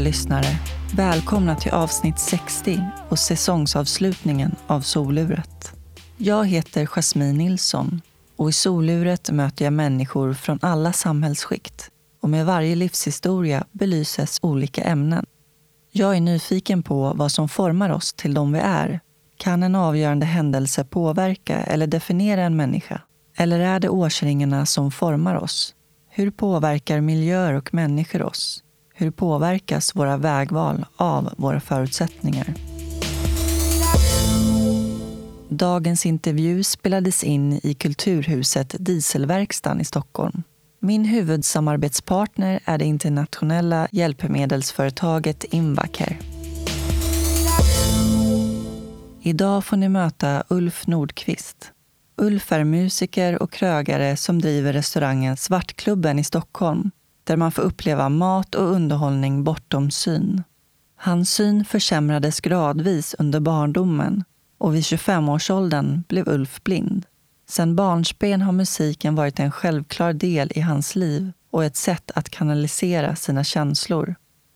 Lyssnare! Välkomna till avsnitt 60 och säsongsavslutningen av Soluret. Jag heter Jasmine Nilsson och i Soluret möter jag människor från alla samhällsskikt och med varje livshistoria belyses olika ämnen. Jag är nyfiken på vad som formar oss till de vi är. Kan en avgörande händelse påverka eller definiera en människa? Eller är det årsringarna som formar oss? Hur påverkar miljöer och människor oss? Hur påverkas våra vägval av våra förutsättningar? Dagens intervju spelades in i Kulturhuset Dieselverkstan i Stockholm. Min huvudsamarbetspartner är det internationella hjälpmedelsföretaget Invacare. Idag får ni möta Ulf Nordqvist. Ulf är musiker och krögare som driver restaurangen Svartklubben i Stockholm där man får uppleva mat och underhållning bortom syn. Hans syn försämrades gradvis under barndomen och vid 25-årsåldern blev Ulf blind. Sedan barnsben har musiken varit en självklar del i hans liv och ett sätt att kanalisera sina känslor.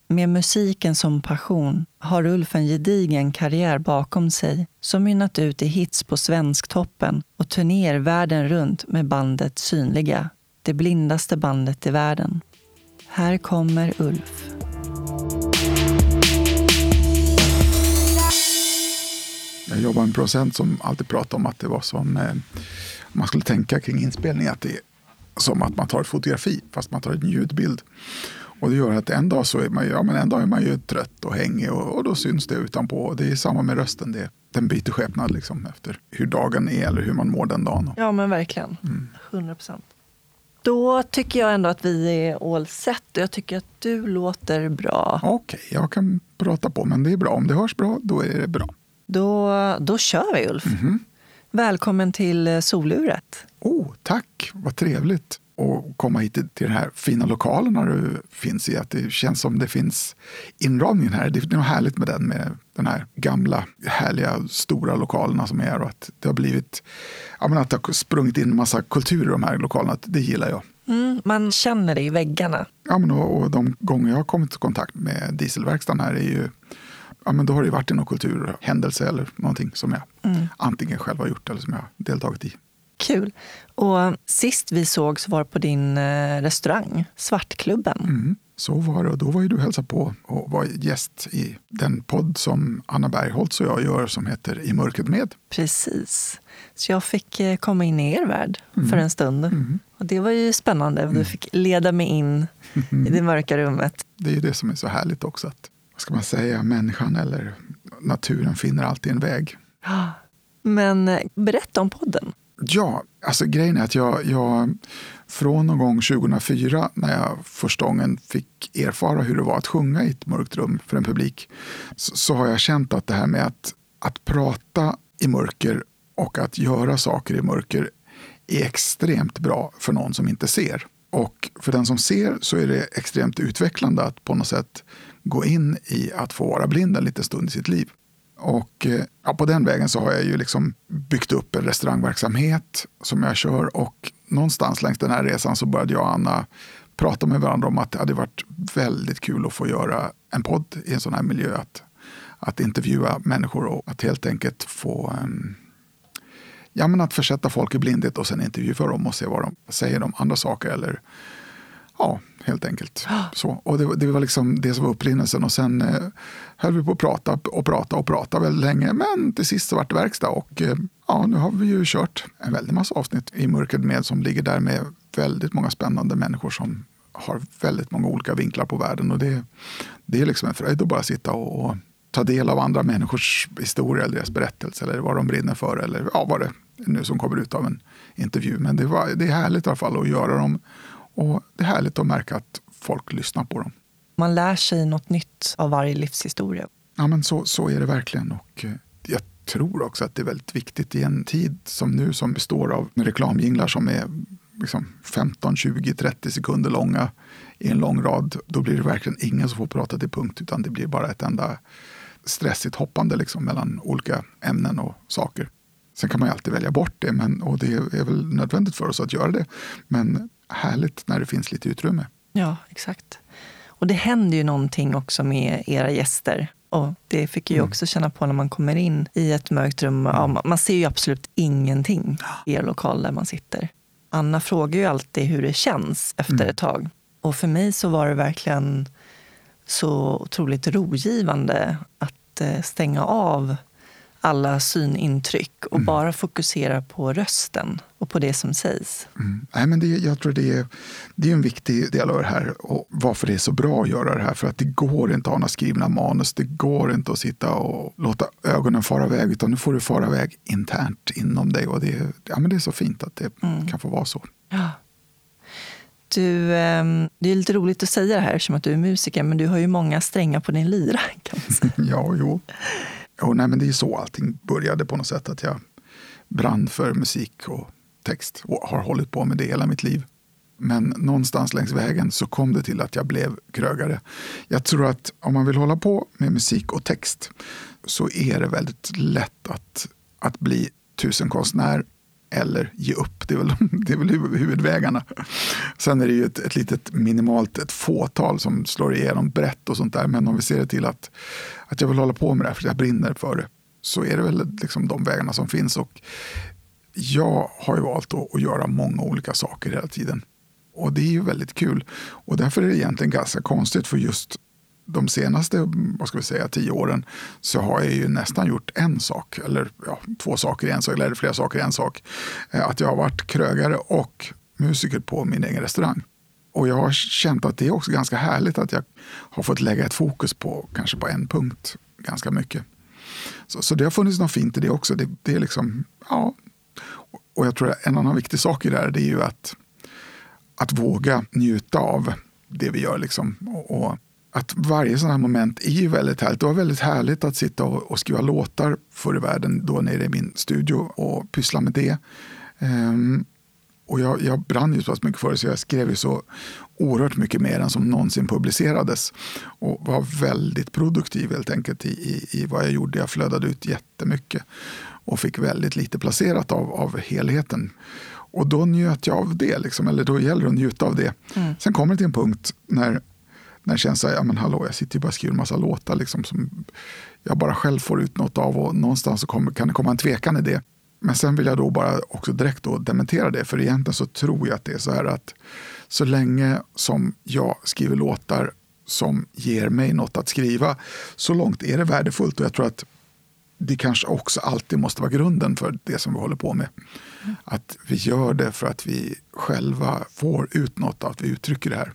Med musiken som passion har Ulf en gedigen karriär bakom sig som mynnat ut i hits på Svensktoppen och turnéer världen runt med bandet Synliga, det blindaste bandet i världen. Här kommer Ulf. Jag jobbar med en producent som alltid pratar om att det var som eh, man skulle tänka kring inspelning att det är som att man tar ett fotografi fast man tar en ljudbild. Och det gör att en dag, så är man, ja, men en dag är man ju trött och hängig och, och då syns det utanpå. Det är samma med rösten. Det, den byter skepnad liksom efter hur dagen är eller hur man mår den dagen. Ja men verkligen. Mm. 100 procent. Då tycker jag ändå att vi är all set och jag tycker att du låter bra. Okej, okay, jag kan prata på men det är bra. Om det hörs bra, då är det bra. Då, då kör vi Ulf. Mm -hmm. Välkommen till Soluret. Oh, tack, vad trevligt att komma hit till, till den här fina lokalerna du finns i. Att det känns som det finns inramningen här. Det är något härligt med den, med den här gamla härliga stora lokalerna som är och att det har blivit, ja men att det har sprungit in en massa kultur i de här lokalerna. Det gillar jag. Mm, man känner det i väggarna. Ja, men och, och de gånger jag har kommit i kontakt med dieselverkstaden här är ju ja, men då har det varit någon kulturhändelse eller någonting som jag mm. antingen själv har gjort eller som jag har deltagit i. Kul. Och sist vi sågs var på din eh, restaurang, Svartklubben. Mm, så var det. Och då var ju du hälsa på och var gäst i den podd som Anna Bergholtz och jag gör som heter I mörkret med. Precis. Så jag fick eh, komma in i er värld mm. för en stund. Mm. Och det var ju spännande. Du mm. fick leda mig in i det mörka rummet. Det är ju det som är så härligt också. Att, vad ska man säga, människan eller naturen finner alltid en väg. Men eh, berätta om podden. Ja, alltså grejen är att jag, jag från någon gång 2004 när jag första gången fick erfara hur det var att sjunga i ett mörkt rum för en publik så, så har jag känt att det här med att, att prata i mörker och att göra saker i mörker är extremt bra för någon som inte ser. Och för den som ser så är det extremt utvecklande att på något sätt gå in i att få vara blind en liten stund i sitt liv. Och eh, ja, på den vägen så har jag ju liksom byggt upp en restaurangverksamhet som jag kör och någonstans längs den här resan så började jag och Anna prata med varandra om att det hade varit väldigt kul att få göra en podd i en sån här miljö. Att, att intervjua människor och att helt enkelt få um, ja, men att försätta folk i blindhet och sen intervjua dem och se vad de säger om andra saker eller ja, helt enkelt. Så, och det, det, var liksom det som var upprinnelsen och sen eh, höll vi på att prata och prata och prata väldigt länge. Men till sist så vart det verkstad och eh, ja, nu har vi ju kört en väldig massa avsnitt i Mörkret med som ligger där med väldigt många spännande människor som har väldigt många olika vinklar på världen och det, det är liksom en fröjd att bara sitta och, och ta del av andra människors historia eller deras berättelse eller vad de brinner för eller ja, vad det nu som kommer ut av en intervju. Men det, var, det är härligt i alla fall att göra dem och det är härligt att märka att folk lyssnar på dem. Man lär sig något nytt av varje livshistoria. Ja, men så, så är det verkligen. Och eh, jag tror också att det är väldigt viktigt i en tid som nu som består av reklamjinglar som är liksom 15, 20, 30 sekunder långa i en lång rad. Då blir det verkligen ingen som får prata till punkt utan det blir bara ett enda stressigt hoppande liksom mellan olika ämnen och saker. Sen kan man ju alltid välja bort det men, och det är väl nödvändigt för oss att göra det. Men härligt när det finns lite utrymme. Ja, exakt. Och det händer ju någonting också med era gäster. Och det fick jag mm. också känna på när man kommer in i ett mörkt rum. Ja, man ser ju absolut ingenting i er lokal där man sitter. Anna frågar ju alltid hur det känns efter mm. ett tag. Och för mig så var det verkligen så otroligt rogivande att eh, stänga av alla synintryck och mm. bara fokusera på rösten och på det som sägs. Mm. Nej, men det, jag tror det är, det är en viktig del av det här och varför det är så bra att göra det här. För att det går inte att ha några skrivna manus. Det går inte att sitta och låta ögonen fara iväg utan nu får du fara iväg internt inom dig. Och det, ja, men det är så fint att det mm. kan få vara så. Ja. Du, ehm, det är lite roligt att säga det här som att du är musiker, men du har ju många strängar på din lyra. Kan man säga. ja, jo jo nej, men det är så allting började på något sätt. Att jag brann för musik och text och har hållit på med det hela mitt liv. Men någonstans längs vägen så kom det till att jag blev krögare. Jag tror att om man vill hålla på med musik och text så är det väldigt lätt att, att bli tusenkonstnär eller ge upp. Det är väl, det är väl huvudvägarna. Sen är det ju ett, ett litet minimalt, ett fåtal som slår igenom brett och sånt där. Men om vi ser det till att, att jag vill hålla på med det här för jag brinner för det så är det väl liksom de vägarna som finns. Och jag har ju valt att, att göra många olika saker hela tiden. Och det är ju väldigt kul. Och därför är det egentligen ganska konstigt för just de senaste vad ska vi säga, tio åren så har jag ju nästan gjort en sak, eller ja, två saker i en sak, eller flera saker i en sak. Eh, att jag har varit krögare och musiker på min egen restaurang. Och jag har känt att det är också ganska härligt att jag har fått lägga ett fokus på kanske på en punkt ganska mycket. Så, så det har funnits något fint i det också. Det, det är liksom, ja. Och jag tror att en annan viktig sak i det här det är ju att, att våga njuta av det vi gör. Liksom. Och, och att varje sån här moment är ju väldigt härligt. Det var väldigt härligt att sitta och, och skriva låtar förr i världen, då nere i min studio och pyssla med det. Um, och jag, jag brann ju så pass mycket för det så jag skrev ju så oerhört mycket mer än som någonsin publicerades. Och var väldigt produktiv helt enkelt i, i, i vad jag gjorde. Jag flödade ut jättemycket och fick väldigt lite placerat av, av helheten. Och då njöt jag av det, liksom, eller då gäller det att njuta av det. Mm. Sen kommer det till en punkt när när det känns så här, ja men hallå, jag sitter ju bara och skriver en massa låtar liksom, som jag bara själv får ut något av och någonstans så kommer, kan det komma en tvekan i det. Men sen vill jag då bara också direkt då dementera det, för egentligen så tror jag att det är så här att så länge som jag skriver låtar som ger mig något att skriva, så långt är det värdefullt och jag tror att det kanske också alltid måste vara grunden för det som vi håller på med. Att vi gör det för att vi själva får ut något av att vi uttrycker det här.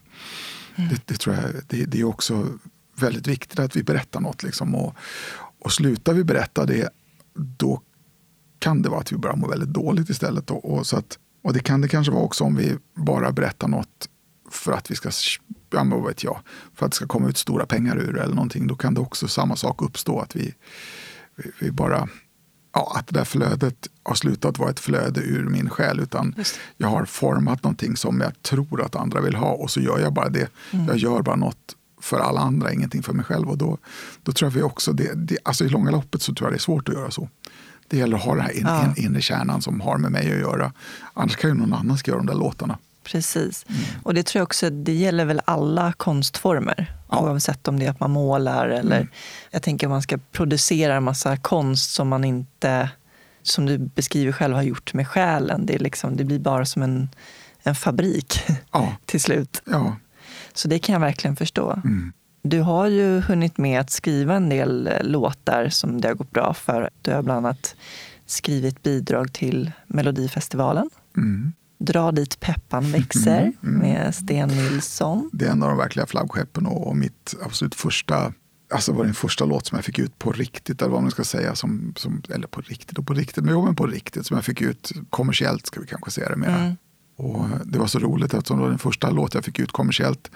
Det, det, tror jag det, det, är också väldigt viktigt att vi berättar något. Liksom. Och, och slutar vi berätta det, då kan det vara att vi börjar må väldigt dåligt istället. Och, och, så att, och det kan det kanske vara också om vi bara berättar något för att vi ska, ja, vad vet jag, för att det ska komma ut stora pengar ur det eller någonting. Då kan det också samma sak uppstå, att vi, vi, vi bara ja, att det där flödet har slutat vara ett flöde ur min själ. Utan jag har format någonting som jag tror att andra vill ha och så gör jag bara det. Mm. Jag gör bara något för alla andra, ingenting för mig själv. Och då, då tror jag vi också, det, det, alltså i långa loppet så tror jag det är svårt att göra så. Det gäller att ha den här in, ja. in, inre kärnan som har med mig att göra. Annars kan ju någon annan göra de där låtarna. Precis. Mm. Och det tror jag också, det gäller väl alla konstformer. Ja. Oavsett om det är att man målar eller mm. jag tänker om man ska producera en massa konst som man inte, som du beskriver själv, har gjort med själen. Det, är liksom, det blir bara som en, en fabrik ja. till slut. Ja. Så det kan jag verkligen förstå. Mm. Du har ju hunnit med att skriva en del låtar som det har gått bra för. Du har bland annat skrivit bidrag till Melodifestivalen. Mm. Dra dit peppan växer mm, mm. med Sten Nilsson. Det är en av de verkliga flaggskeppen och mitt absolut första Alltså var den första låt som jag fick ut på riktigt, eller vad man ska säga. Som, som, eller på riktigt och på riktigt, men, jo, men på riktigt. Som jag fick ut kommersiellt, ska vi kanske säga det mer. Mm. Och det var så roligt eftersom det var den första låt jag fick ut kommersiellt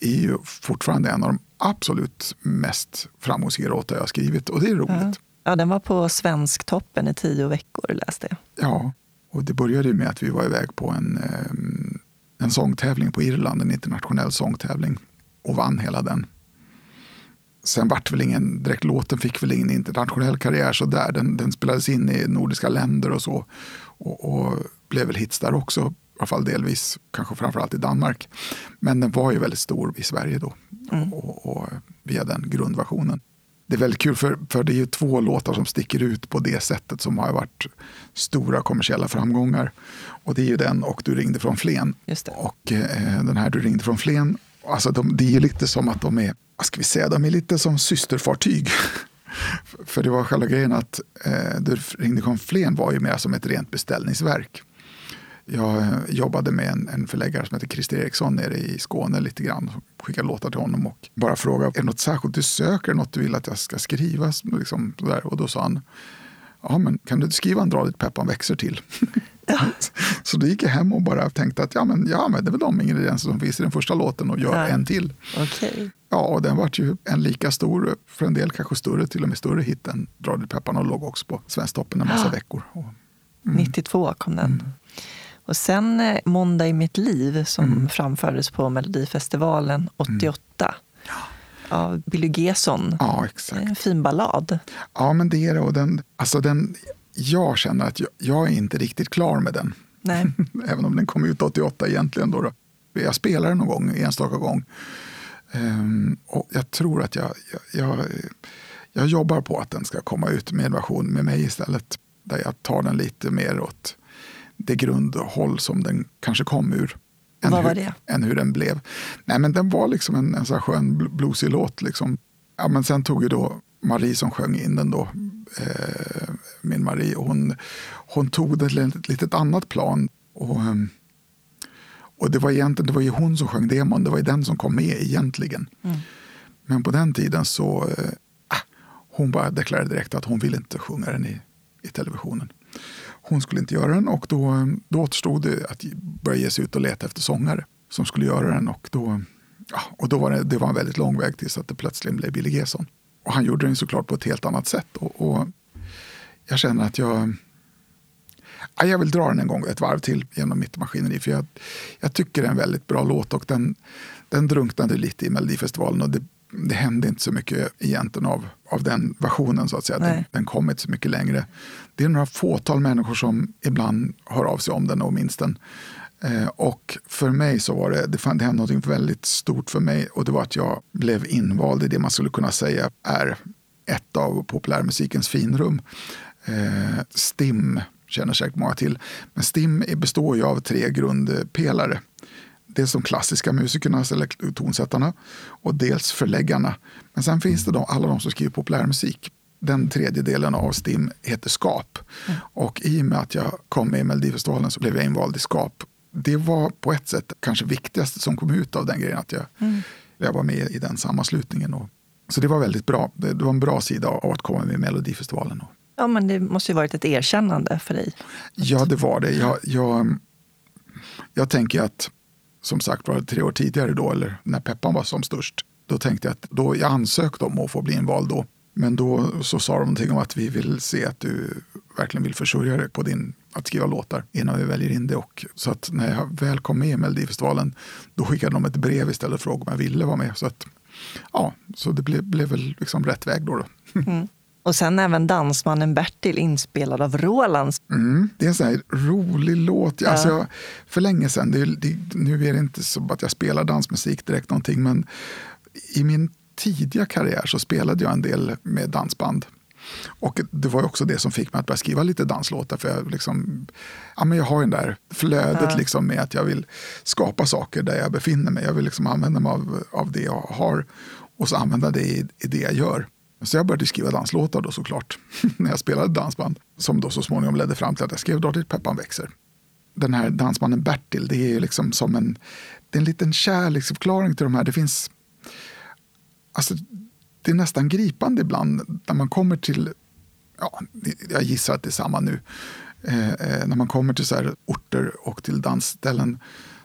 är ju fortfarande en av de absolut mest framgångsrika låtar jag skrivit. Och det är roligt. Ja. ja, den var på Svensktoppen i tio veckor läste jag. Ja, och det började med att vi var iväg på en, ehm, en sångtävling på Irland, en internationell sångtävling och vann hela den. Sen vart väl ingen, direkt låten fick väl ingen internationell karriär så där. Den, den spelades in i nordiska länder och så. Och, och blev väl hits där också alla fall delvis, kanske framförallt i Danmark. Men den var ju väldigt stor i Sverige då, mm. och, och, via den grundversionen. Det är väldigt kul, för, för det är ju två låtar som sticker ut på det sättet som har varit stora kommersiella framgångar. Och det är ju den och Du ringde från Flen. Och eh, den här Du ringde från Flen, alltså de, det är lite som att de är, vad ska vi säga, de är lite som systerfartyg. för det var själva grejen att eh, Du ringde från Flen var ju mer som ett rent beställningsverk. Jag eh, jobbade med en, en förläggare som heter Christer Eriksson nere i Skåne lite grann. Skickade låtar till honom och bara frågade, är det något särskilt du söker? Något du vill att jag ska skriva? Liksom. Och då sa han, ja men kan du skriva en Dra dit peppan växer till? Ja. så då gick jag hem och bara tänkte att ja men, ja, men det är väl de ingredienser som finns i den första låten och gör ja. en till. Okay. Ja, och den var ju en lika stor, för en del kanske större, till och med större hit än Dra dit peppan och låg också på Svensktoppen en massa ja. veckor. Och, mm. 92 kom den. Mm. Och sen eh, Måndag i mitt liv som mm. framfördes på Melodifestivalen 88. Mm. Av Billy Gesson. Ja, exakt. En fin ballad. Ja, men det är det. Och den, alltså den, jag känner att jag, jag är inte riktigt klar med den. Nej. Även om den kom ut 88 egentligen. Då, då. Jag spelar den någon gång, enstaka gång. Um, och jag tror att jag, jag, jag, jag, jobbar på att den ska komma ut med en version med mig istället. Där jag tar den lite mer åt det grundhåll som den kanske kom ur. Vad var det? Än hur den blev. Nej, men den var liksom en, en så här skön bluesig låt. Liksom. Ja, men sen tog ju då Marie som sjöng in den då, eh, min Marie, hon, hon tog det till ett litet annat plan. Och, ehm, och det var egentligen det var ju hon som sjöng demon, det var ju den som kom med egentligen. Mm. Men på den tiden så, eh, ah, hon bara deklarerade direkt att hon ville inte sjunga den i, i televisionen. Hon skulle inte göra den och då, då återstod det att börja ge sig ut och leta efter sångare som skulle göra den. Och då, ja, och då var det, det var en väldigt lång väg tills att det plötsligt blev Billy Gesson. Och han gjorde den såklart på ett helt annat sätt. Och, och jag känner att jag, ja, jag vill dra den en gång, ett varv till genom mitt maskineri. För jag, jag tycker det är en väldigt bra låt och den, den drunknade lite i Melodifestivalen. Och det det hände inte så mycket egentligen av, av den versionen. så att säga. Den, den, kom inte så mycket längre. Det är några fåtal människor som ibland hör av sig om den och minns den. Eh, och för mig så var det, det, fann, det hände något väldigt stort för mig och det var att jag blev invald i det man skulle kunna säga är ett av populärmusikens finrum. Eh, STIM känner säkert många till. Men STIM består ju av tre grundpelare dels de klassiska musikerna, eller tonsättarna, och dels förläggarna. Men sen finns det de, alla de som skriver populärmusik. Den tredje delen av STIM heter SKAP. Mm. Och i och med att jag kom med i Melodifestivalen så blev jag invald i SKAP. Det var på ett sätt kanske viktigaste som kom ut av den grejen, att jag, mm. jag var med i den sammanslutningen. Och, så det var väldigt bra. Det, var en bra sida av att komma med i Melodifestivalen. Ja, men det måste ju varit ett erkännande för dig. Ja, det var det. Jag, jag, jag tänker att som sagt var tre år tidigare då, eller när Peppan var som störst. Då tänkte jag att då, jag ansökte om att få bli invald då. Men då så sa de någonting om att vi vill se att du verkligen vill försörja dig på din, att skriva låtar innan vi väljer in det. Och, så att när jag väl kom med i Melodifestivalen då skickade de ett brev istället och frågade om jag ville vara med. Så, att, ja, så det blev, blev väl liksom rätt väg då. då. Mm. Och sen även Dansmannen Bertil inspelad av Roland. Mm, det är en sån här rolig låt. Ja. Alltså jag, för länge sedan, det, det, nu är det inte så att jag spelar dansmusik direkt någonting, men i min tidiga karriär så spelade jag en del med dansband. Och det var också det som fick mig att börja skriva lite danslåtar. För jag, liksom, ja, men jag har ju det där flödet ja. liksom med att jag vill skapa saker där jag befinner mig. Jag vill liksom använda mig av, av det jag har och så använda det i, i det jag gör. Så jag började skriva danslåtar då såklart, när jag spelade dansband. Som då så småningom ledde fram till att jag skrev Dra dit Peppan växer. Den här dansmannen Bertil, det är liksom som en, det är en liten kärleksförklaring till de här. Det finns, alltså, det är nästan gripande ibland när man kommer till, ja, jag gissar att det är samma nu, eh, eh, när man kommer till så här orter och till dansställen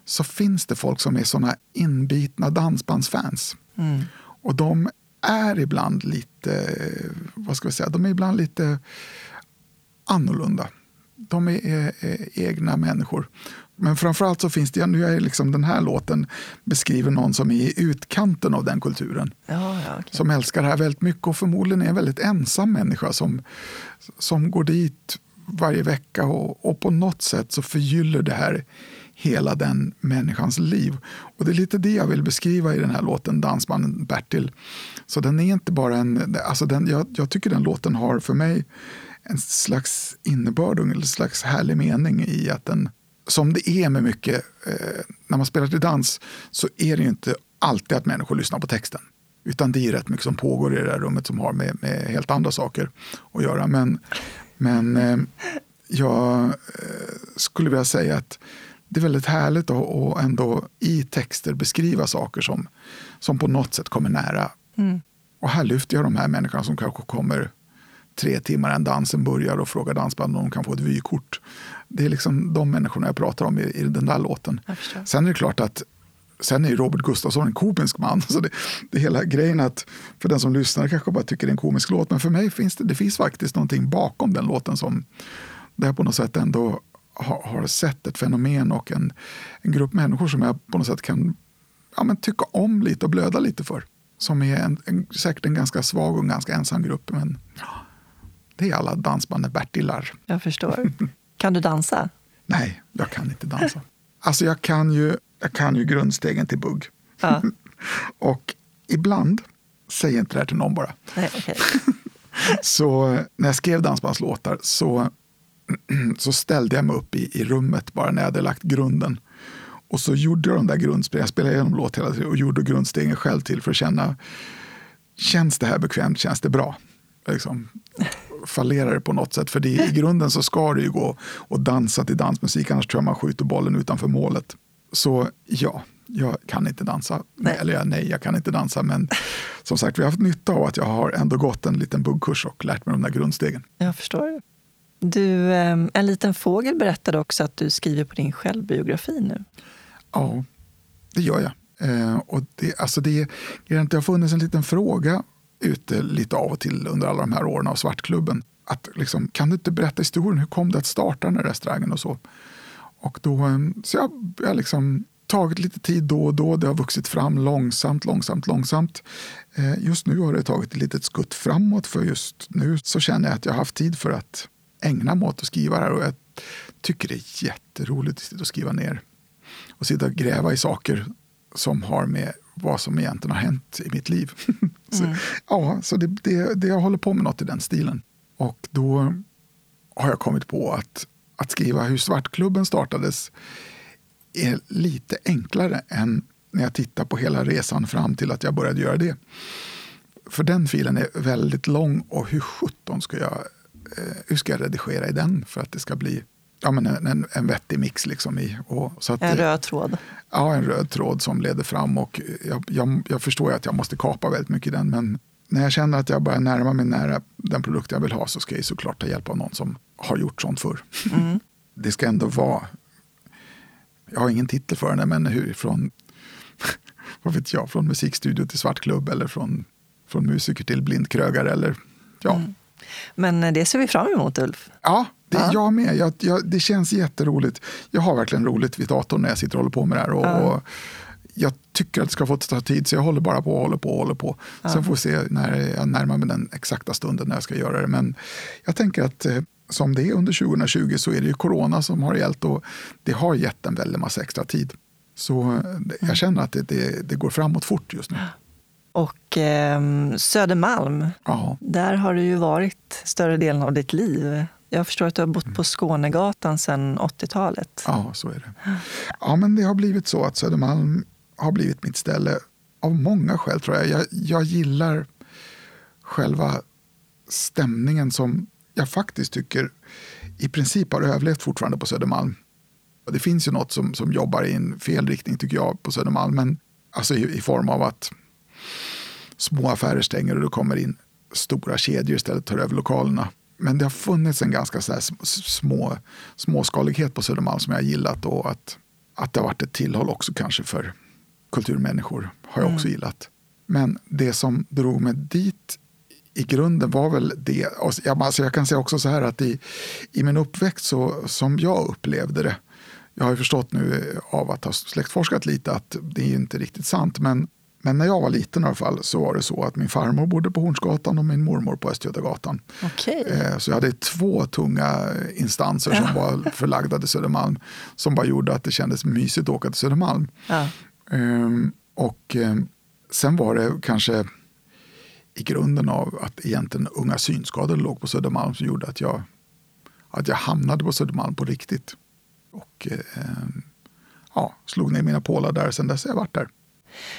så finns det folk som är såna inbitna dansbandsfans. Mm. Och de är ibland lite, vad ska vi säga, de är ibland lite annorlunda. De är, är, är egna människor. Men framförallt så finns det, nu är liksom den här låten beskriver någon som är i utkanten av den kulturen. Ja, ja, okay. Som älskar det här väldigt mycket och förmodligen är en väldigt ensam människa som, som går dit varje vecka och, och på något sätt så förgyller det här hela den människans liv. Och det är lite det jag vill beskriva i den här låten Dansmannen Bertil. Så den är inte bara en, alltså den, jag, jag tycker den låten har för mig en slags innebörd och en slags härlig mening i att den, som det är med mycket, eh, när man spelar till dans så är det ju inte alltid att människor lyssnar på texten. Utan det är rätt mycket som pågår i det där rummet som har med, med helt andra saker att göra. Men, men eh, jag eh, skulle vilja säga att det är väldigt härligt att, att ändå i texter beskriva saker som, som på något sätt kommer nära. Mm. Och här lyfter jag de här människorna som kanske kommer tre timmar innan dansen börjar och frågar dansband om de kan få ett vykort. Det är liksom de människorna jag pratar om i, i den där låten. Sen är det klart att Sen är Robert Gustafsson en komisk man. Så det, det hela grejen att för den som lyssnar kanske bara tycker det är en komisk låt. Men för mig finns det, det finns faktiskt någonting bakom den låten som där jag på något sätt ändå har, har sett ett fenomen och en, en grupp människor som jag på något sätt kan ja, men tycka om lite och blöda lite för. Som är en, en, säkert en ganska svag och en ganska ensam grupp. Men det är alla dansbanden Bertilar. Jag förstår. Kan du dansa? Nej, jag kan inte dansa. Alltså jag kan ju, jag kan ju grundstegen till bugg. Ja. och ibland, säg inte det här till någon bara. Nej, okay. så när jag skrev dansbandslåtar så, så ställde jag mig upp i, i rummet bara när jag hade lagt grunden. Och så gjorde jag de där grundstegen, jag spelade igenom låt hela tiden och gjorde grundstegen själv till för att känna, känns det här bekvämt, känns det bra? Liksom, fallerar det på något sätt. För det, i grunden så ska det ju gå att dansa till dansmusik, annars tror jag man skjuter bollen utanför målet. Så ja, jag kan inte dansa. Nej. Eller nej, jag kan inte dansa. Men som sagt, vi har haft nytta av att jag har ändå gått en liten buggkurs och lärt mig de där grundstegen. Jag förstår. Du, ehm, en liten fågel berättade också att du skriver på din självbiografi nu. Ja, det gör jag. Eh, och det, alltså det, det har funnits en liten fråga ute lite av och till under alla de här åren av Svartklubben. Att liksom, kan du inte berätta historien? Hur kom det att starta den här restaurangen och så? Och då, eh, så jag, jag liksom tagit lite tid då och då. Det har vuxit fram långsamt, långsamt, långsamt. Eh, just nu har det tagit ett litet skutt framåt för just nu så känner jag att jag har haft tid för att ägna mig åt att skriva här och jag tycker det är jätteroligt att skriva ner och sitta och gräva i saker som har med vad som egentligen har hänt i mitt liv. så, mm. Ja, så det, det, det, jag håller på med något i den stilen. Och då har jag kommit på att, att skriva hur Svartklubben startades är lite enklare än när jag tittar på hela resan fram till att jag började göra det. För den filen är väldigt lång och hur sjutton ska jag, eh, hur ska jag redigera i den för att det ska bli ja, men en, en, en vettig mix. Liksom i, och, så att, en röd tråd? Ja, en röd tråd som leder fram. Och jag, jag, jag förstår att jag måste kapa väldigt mycket i den. Men när jag känner att jag börjar närma mig nära den produkt jag vill ha så ska jag såklart ta hjälp av någon som har gjort sånt förr. Mm. det ska ändå vara, jag har ingen titel för den, men hur, från, vad vet jag, från musikstudio till svartklubb eller från, från musiker till blindkrögare. Eller, ja. Mm. Men det ser vi fram emot Ulf. Ja, det, ja. Jag med. Jag, jag, det känns jätteroligt. Jag har verkligen roligt vid datorn när jag sitter och håller på med det här. Och, ja. och jag tycker att det ska få ta tid så jag håller bara på och håller på och håller på. Ja. Sen får vi se när jag närmar mig den exakta stunden när jag ska göra det. Men jag tänker att eh, som det är under 2020 så är det ju corona som har gällt och det har gett en väldig massa extra tid. Så eh, jag mm. känner att det, det, det går framåt fort just nu. Och eh, Södermalm, ja. där har du ju varit större delen av ditt liv. Jag förstår att du har bott på Skånegatan sedan 80-talet. Ja, så är det. Ja, men det har blivit så att Södermalm har blivit mitt ställe av många skäl tror jag. Jag, jag gillar själva stämningen som jag faktiskt tycker i princip har överlevt fortfarande på Södermalm. Det finns ju något som, som jobbar i en fel riktning tycker jag på Södermalm. Men, alltså i, i form av att små affärer stänger och det kommer in stora kedjor istället tar över lokalerna men det har funnits en ganska så små, småskalighet på Södermalm som jag gillat och att, att det har varit ett tillhåll också kanske för kulturmänniskor har jag också mm. gillat. Men det som drog mig dit i grunden var väl det, alltså jag kan säga också så här att i, i min uppväxt så, som jag upplevde det, jag har ju förstått nu av att ha släktforskat lite att det är inte riktigt sant, men Men när jag var liten i alla fall så var det så att min farmor bodde på Hornsgatan och min mormor på Östgötagatan. Okay. Eh, så jag hade två tunga instanser som var förlagda till Södermalm som bara gjorde att det kändes mysigt att åka till Södermalm. Ja. Ehm, och ehm, sen var det kanske i grunden av att egentligen unga synskadade låg på Södermalm som gjorde att jag, att jag hamnade på Södermalm på riktigt. Och eh, ja, slog ner mina pålar där. Sen dess har jag varit där.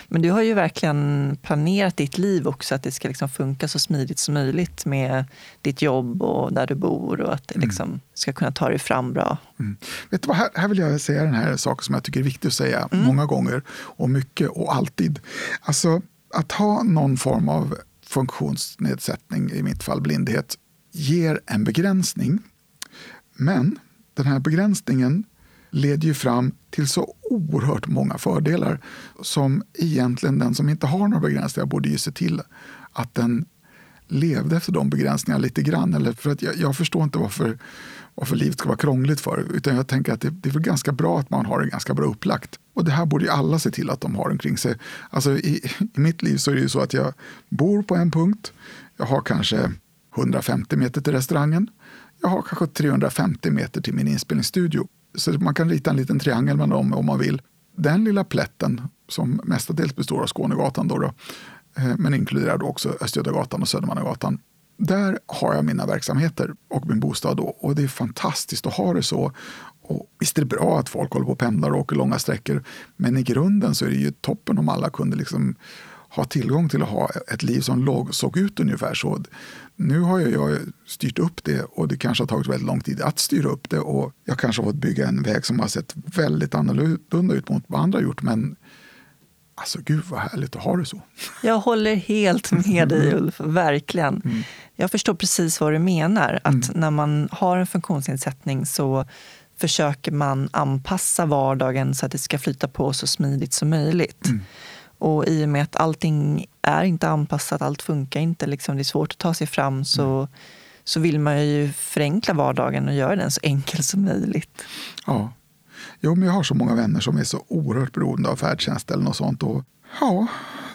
Men du har ju verkligen planerat ditt liv också att det ska liksom funka så smidigt som möjligt med ditt jobb och där du bor och att det mm. liksom ska kunna ta dig fram bra. Mm. Vet du vad, här, här vill jag säga den här saken som jag tycker är viktig att säga mm. många gånger och mycket och alltid. Alltså att ha någon form av funktionsnedsättning, i mitt fall blindhet, ger en begränsning. Men den här begränsningen leder ju fram till så oerhört många fördelar som egentligen den som inte har några begränsningar borde ju se till att den levde efter de begränsningarna lite grann. Eller för att jag, jag förstår inte varför, varför livet ska vara krångligt för. Utan jag tänker att det, det är väl ganska bra att man har det ganska bra upplagt. Och det här borde ju alla se till att de har omkring sig. Alltså i, i mitt liv så är det ju så att jag bor på en punkt. Jag har kanske 150 meter till restaurangen. Jag har kanske 350 meter till min inspelningsstudio. Så man kan rita en liten triangel med dem om man vill. Den lilla plätten, som mestadels består av Skånegatan, då, då eh, men inkluderar då också Östgötagatan och Södermannagatan. Där har jag mina verksamheter och min bostad. Då, och det är fantastiskt att ha det så. Och visst är det bra att folk håller på och pendlar och åker långa sträckor. Men i grunden så är det ju toppen om alla kunde liksom ha tillgång till att ha ett liv som låg, såg ut ungefär så. Nu har jag styrt upp det och det kanske har tagit väldigt lång tid att styra upp det och jag kanske har fått bygga en väg som har sett väldigt annorlunda ut mot vad andra har gjort. Men alltså gud vad härligt att ha det så. Jag håller helt med dig Ulf, verkligen. Mm. Jag förstår precis vad du menar. Att mm. när man har en funktionsnedsättning så försöker man anpassa vardagen så att det ska flyta på så smidigt som möjligt. Mm. Och i och med att allting är inte anpassat, allt funkar inte, liksom, det är svårt att ta sig fram, så, mm. så vill man ju förenkla vardagen och göra den så enkel som möjligt. Ja. Jo, men jag har så många vänner som är så oerhört beroende av färdtjänst eller något sånt. Och, ja,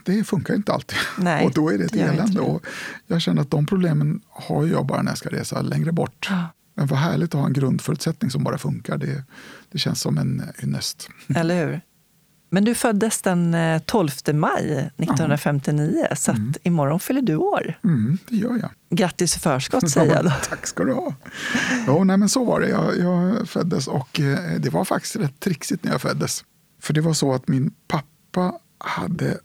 det funkar inte alltid. Nej, och då är det ett elände. Och jag känner att de problemen har jag bara när jag ska resa längre bort. Ja. Men vad härligt att ha en grundförutsättning som bara funkar. Det, det känns som en ynnest. Eller hur? Men du föddes den 12 eh, maj 1959, ja. så att mm. imorgon fyller du år. Mm, det gör jag. Grattis i förskott säger jag då. Tack ska du ha. Jo, nej, men så var det. Jag, jag föddes och eh, det var faktiskt rätt trixigt när jag föddes. För det var så att min pappa hade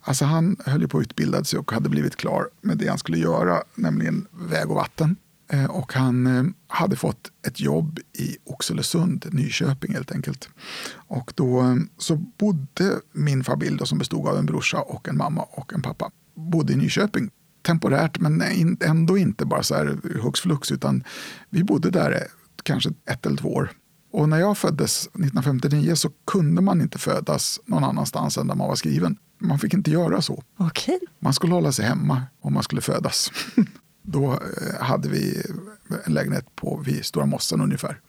Alltså han höll på att utbilda sig och hade blivit klar med det han skulle göra, nämligen väg och vatten. Eh, och han eh, hade fått ett jobb i Oxelösund, Nyköping helt enkelt. Och då eh, så bodde min familj då, som bestod av en brorsa och en mamma och en pappa bodde i Nyköping. Temporärt men ändå inte bara så här hux flux utan vi bodde där kanske ett eller två år. Och när jag föddes 1959 så kunde man inte födas någon annanstans än där man var skriven. Man fick inte göra så. Okay. Man skulle hålla sig hemma om man skulle födas. Då eh, hade vi en lägenhet på vid Stora Mossen ungefär,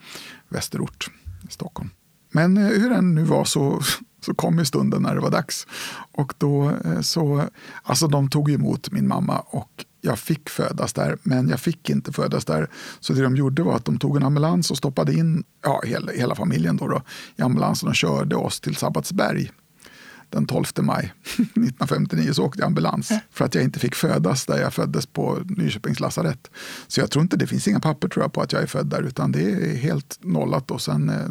västerort i Stockholm. Men eh, hur den nu var så, så kom ju stunden när det var dags. Och då eh, så, alltså de tog emot min mamma och jag fick födas där, men jag fick inte födas där. Så det de gjorde var att de tog en ambulans och stoppade in ja, hela, hela familjen då, då i ambulansen och körde oss till Sabbatsberg den 12 maj 1959 så åkte jag ambulans för att jag inte fick födas där jag föddes på Nyköpings lasarett. Så jag tror inte det finns inga papper tror jag, på att jag är född där utan det är helt nollat och sen eh,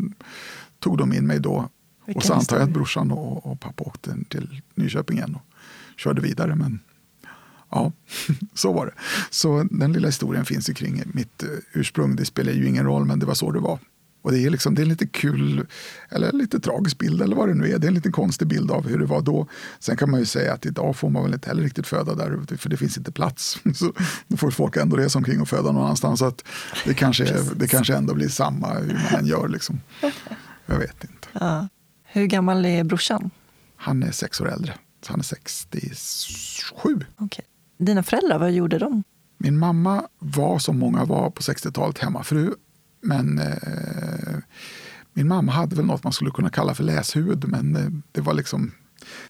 tog de in mig då. Vilken och så antar jag att brorsan och, och pappa åkte till Nyköping igen och körde vidare. Men ja, så var det. Så den lilla historien finns ju kring mitt eh, ursprung. Det spelar ju ingen roll men det var så det var. Och det är, liksom, det är en lite kul, eller lite tragisk bild eller vad det nu är. Det är en lite konstig bild av hur det var då. Sen kan man ju säga att idag får man väl inte heller riktigt föda där för det finns inte plats. Så då får folk ändå resa omkring och föda någon annanstans. Så att det, kanske, det kanske ändå blir samma hur man än gör. Liksom. Jag vet inte. Ja. Hur gammal är brorsan? Han är sex år äldre. Så han är 67. Okay. Dina föräldrar, vad gjorde de? Min mamma var som många var på 60-talet hemmafru men eh, min mamma hade väl något man skulle kunna kalla för läshuvud, men eh, det var liksom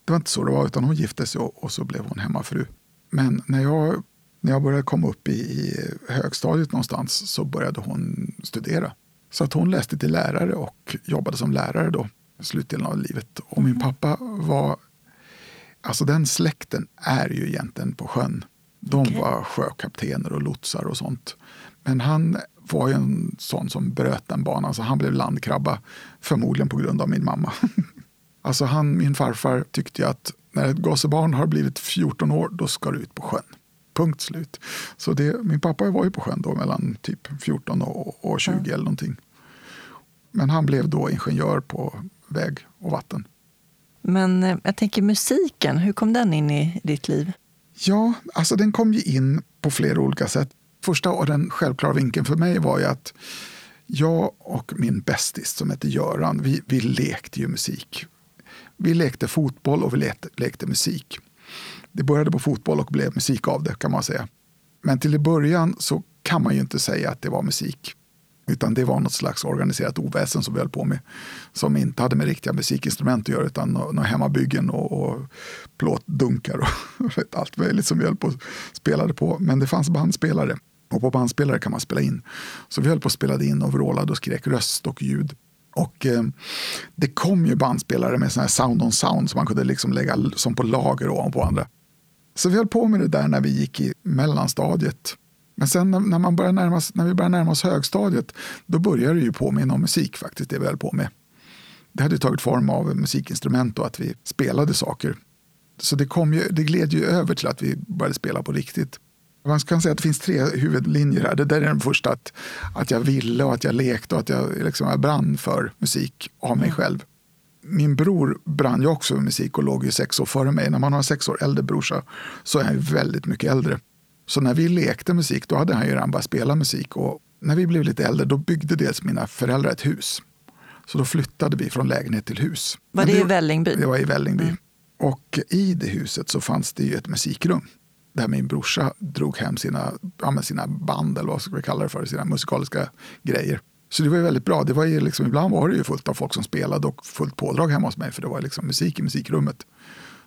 Det var inte så det var, utan hon gifte sig och, och så blev hon hemmafru. Men när jag, när jag började komma upp i, i högstadiet någonstans så började hon studera. Så att hon läste till lärare och jobbade som lärare då, slutdelen av livet. Och min pappa var, alltså den släkten är ju egentligen på sjön. De okay. var sjökaptener och lotsar och sånt. Men han var ju en sån som bröt den banan, så han blev landkrabba. Förmodligen på grund av min mamma. alltså han, min farfar tyckte att när ett gossebarn har blivit 14 år, då ska det ut på sjön. Punkt slut. Så det, min pappa var ju på sjön då mellan typ 14 och, och 20 mm. eller någonting. Men han blev då ingenjör på väg och vatten. Men eh, jag tänker musiken, hur kom den in i ditt liv? Ja, alltså den kom ju in på flera olika sätt. Första och den självklara vinkeln för mig var ju att jag och min bästis som heter Göran, vi, vi lekte ju musik. Vi lekte fotboll och vi lekte, lekte musik. Det började på fotboll och blev musik av det kan man säga. Men till i början så kan man ju inte säga att det var musik. Utan det var något slags organiserat oväsen som vi höll på med. Som inte hade med riktiga musikinstrument att göra utan några hemmabyggen och, och plåtdunkar och allt möjligt som vi höll på och spelade på. Men det fanns bandspelare och på bandspelare kan man spela in. Så vi höll på och spelade in och vrålade och skrek röst och ljud. Och eh, det kom ju bandspelare med sådana här sound on sound som man kunde liksom lägga som på lager ovanpå andra. Så vi höll på med det där när vi gick i mellanstadiet. Men sen när, man börjar närma, när vi började närma oss högstadiet, då började det ju påminna om musik faktiskt, det vi höll på med. Det hade tagit form av musikinstrument och att vi spelade saker. Så det, kom ju, det gled ju över till att vi började spela på riktigt. Man kan säga att det finns tre huvudlinjer här. Det där är den första, att, att jag ville och att jag lekte och att jag, liksom, jag brann för musik av mig själv. Min bror brann ju också för musik och låg ju sex år före mig. När man har sex år äldre brorsa så är han ju väldigt mycket äldre. Så när vi lekte musik, då hade han ju redan börjat spela musik. Och när vi blev lite äldre, då byggde dels mina föräldrar ett hus. Så då flyttade vi från lägenhet till hus. Var det, det i Vällingby? Det var i Vällingby. Mm. Och i det huset så fanns det ju ett musikrum. Där min brorsa drog hem sina, ja, sina band, eller vad ska vi kalla det för, sina musikaliska grejer. Så det var ju väldigt bra. Det var ju liksom, ibland var det ju fullt av folk som spelade och fullt pådrag hemma hos mig, för det var liksom musik i musikrummet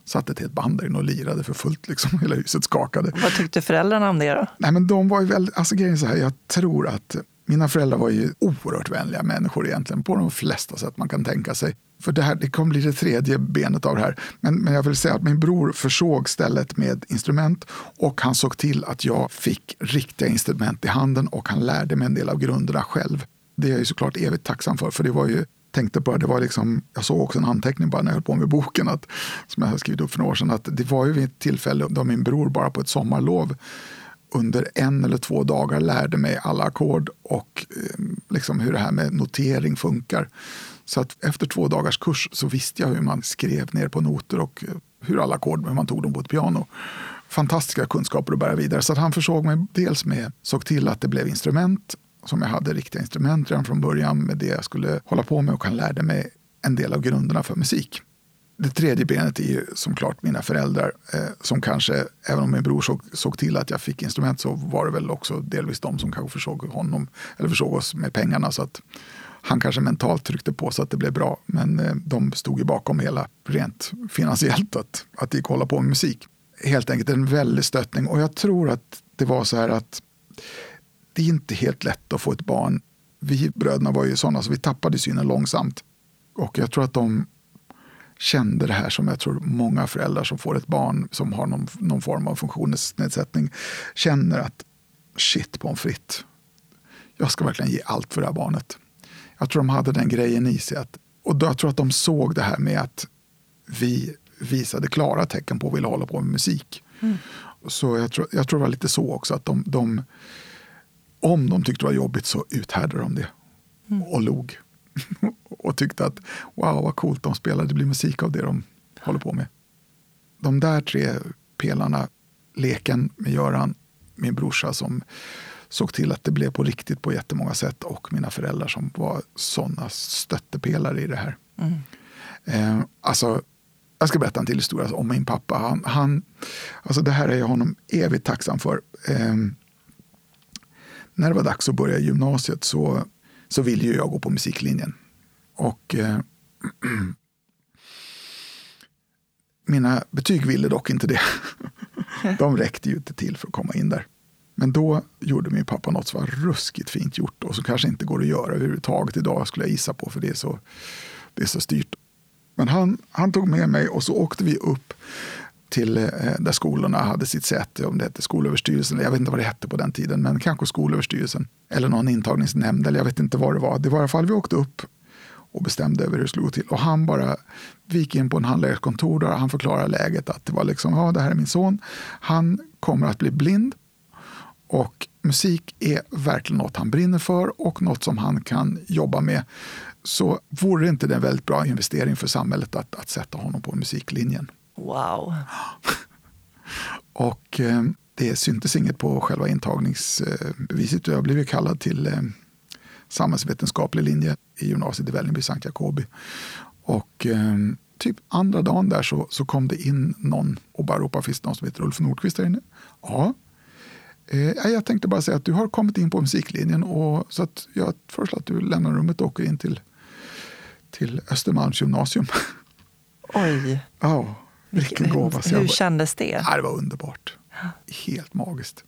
satt ett helt band där inne och lirade för fullt. Liksom. Hela huset skakade. Vad tyckte föräldrarna om det då? Nej, men de var ju väldigt, alltså grejen så här, jag tror att mina föräldrar var ju oerhört vänliga människor egentligen på de flesta sätt man kan tänka sig. För det här det kommer bli det tredje benet av det här. Men, men jag vill säga att min bror försåg stället med instrument och han såg till att jag fick riktiga instrument i handen och han lärde mig en del av grunderna själv. Det är jag ju såklart evigt tacksam för, för det var ju tänkte på det, var liksom, jag såg också en anteckning bara när jag höll på med boken, att, som jag har skrivit upp för några år sedan, att det var ju vid ett tillfälle då min bror bara på ett sommarlov under en eller två dagar lärde mig alla ackord och eh, liksom hur det här med notering funkar. Så att efter två dagars kurs så visste jag hur man skrev ner på noter och hur alla ackord, hur man tog dem på ett piano. Fantastiska kunskaper att bära vidare. Så att han försåg mig dels med, såg till att det blev instrument som jag hade riktiga instrument redan från början med det jag skulle hålla på med och han lärde mig en del av grunderna för musik. Det tredje benet är ju som klart mina föräldrar eh, som kanske, även om min bror såg, såg, till att jag fick instrument så var det väl också delvis de som kanske försåg honom eller försåg oss med pengarna så att han kanske mentalt tryckte på så att det blev bra. Men eh, de stod ju bakom hela rent finansiellt att, att det gick att hålla på med musik. Helt enkelt en väldig stöttning och jag tror att det var så här att det är inte helt lätt att få ett barn. Vi bröderna var ju sådana så vi tappade synen långsamt. Och jag tror att de kände det här som jag tror många föräldrar som får ett barn som har någon, någon form av funktionsnedsättning känner att shit pommes frites. Jag ska verkligen ge allt för det här barnet. Jag tror de hade den grejen i sig. Att, och då, jag tror att de såg det här med att vi visade klara tecken på att vilja hålla på med musik. Mm. Så jag tror, jag tror det var lite så också, att de, de om de tyckte det var jobbigt så uthärdade de det mm. och log. och tyckte att wow vad coolt de spelar, det blir musik av det de håller på med. De där tre pelarna, leken med Göran, min brorsa som såg till att det blev på riktigt på jättemånga sätt och mina föräldrar som var sådana stöttepelare i det här. Mm. Eh, alltså, jag ska berätta en till historia om min pappa. Han, han, alltså det här är jag honom evigt tacksam för. Eh, när det var dags att börja gymnasiet så, så ville ju jag gå på musiklinjen. Och eh, Mina betyg ville dock inte det. De räckte ju inte till för att komma in där. Men då gjorde min pappa något som var ruskigt fint gjort och som kanske inte går att göra överhuvudtaget idag skulle jag gissa på för det är så, det är så styrt. Men han, han tog med mig och så åkte vi upp till eh, där skolorna hade sitt säte, om det hette Skolöverstyrelsen, jag vet inte vad det hette på den tiden, men kanske Skolöverstyrelsen eller någon intagningsnämnd, eller jag vet inte vad det var. Det var i alla fall, vi åkte upp och bestämde över hur det skulle gå till. Och han bara, vi gick in på en handläggares kontor där han förklarade läget att det var liksom, ja det här är min son, han kommer att bli blind och musik är verkligen något han brinner för och något som han kan jobba med. Så vore inte det en väldigt bra investering för samhället att, att sätta honom på musiklinjen? Wow. och eh, det syntes inget på själva intagningsbeviset. Jag blev kallad till eh, samhällsvetenskaplig linje i gymnasiet i Vällingby, Sankt Jacobi. Och eh, typ andra dagen där så, så kom det in någon och bara ropade, finns det någon som heter Ulf Nordqvist där inne? Ja. Eh, jag tänkte bara säga att du har kommit in på musiklinjen och så att jag föreslår att du lämnar rummet och åker in till, till Östermalms gymnasium. Oj. Ja, vilken gåva. Hur, hur kändes det? Ja, det var underbart. Helt magiskt.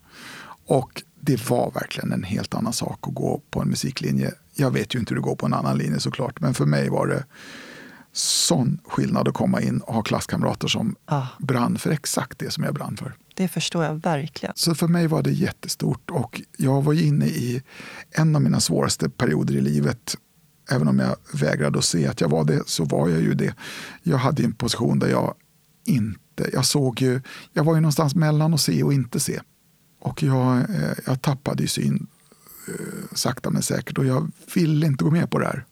Och det var verkligen en helt annan sak att gå på en musiklinje. Jag vet ju inte hur det går på en annan linje såklart, men för mig var det sån skillnad att komma in och ha klasskamrater som ah. brann för exakt det som jag brann för. Det förstår jag verkligen. Så för mig var det jättestort och jag var inne i en av mina svåraste perioder i livet. Även om jag vägrade att se att jag var det, så var jag ju det. Jag hade en position där jag inte, jag såg ju, jag var ju någonstans mellan att se och inte se. Och jag, eh, jag tappade ju syn eh, sakta men säkert och jag ville inte gå med på det här.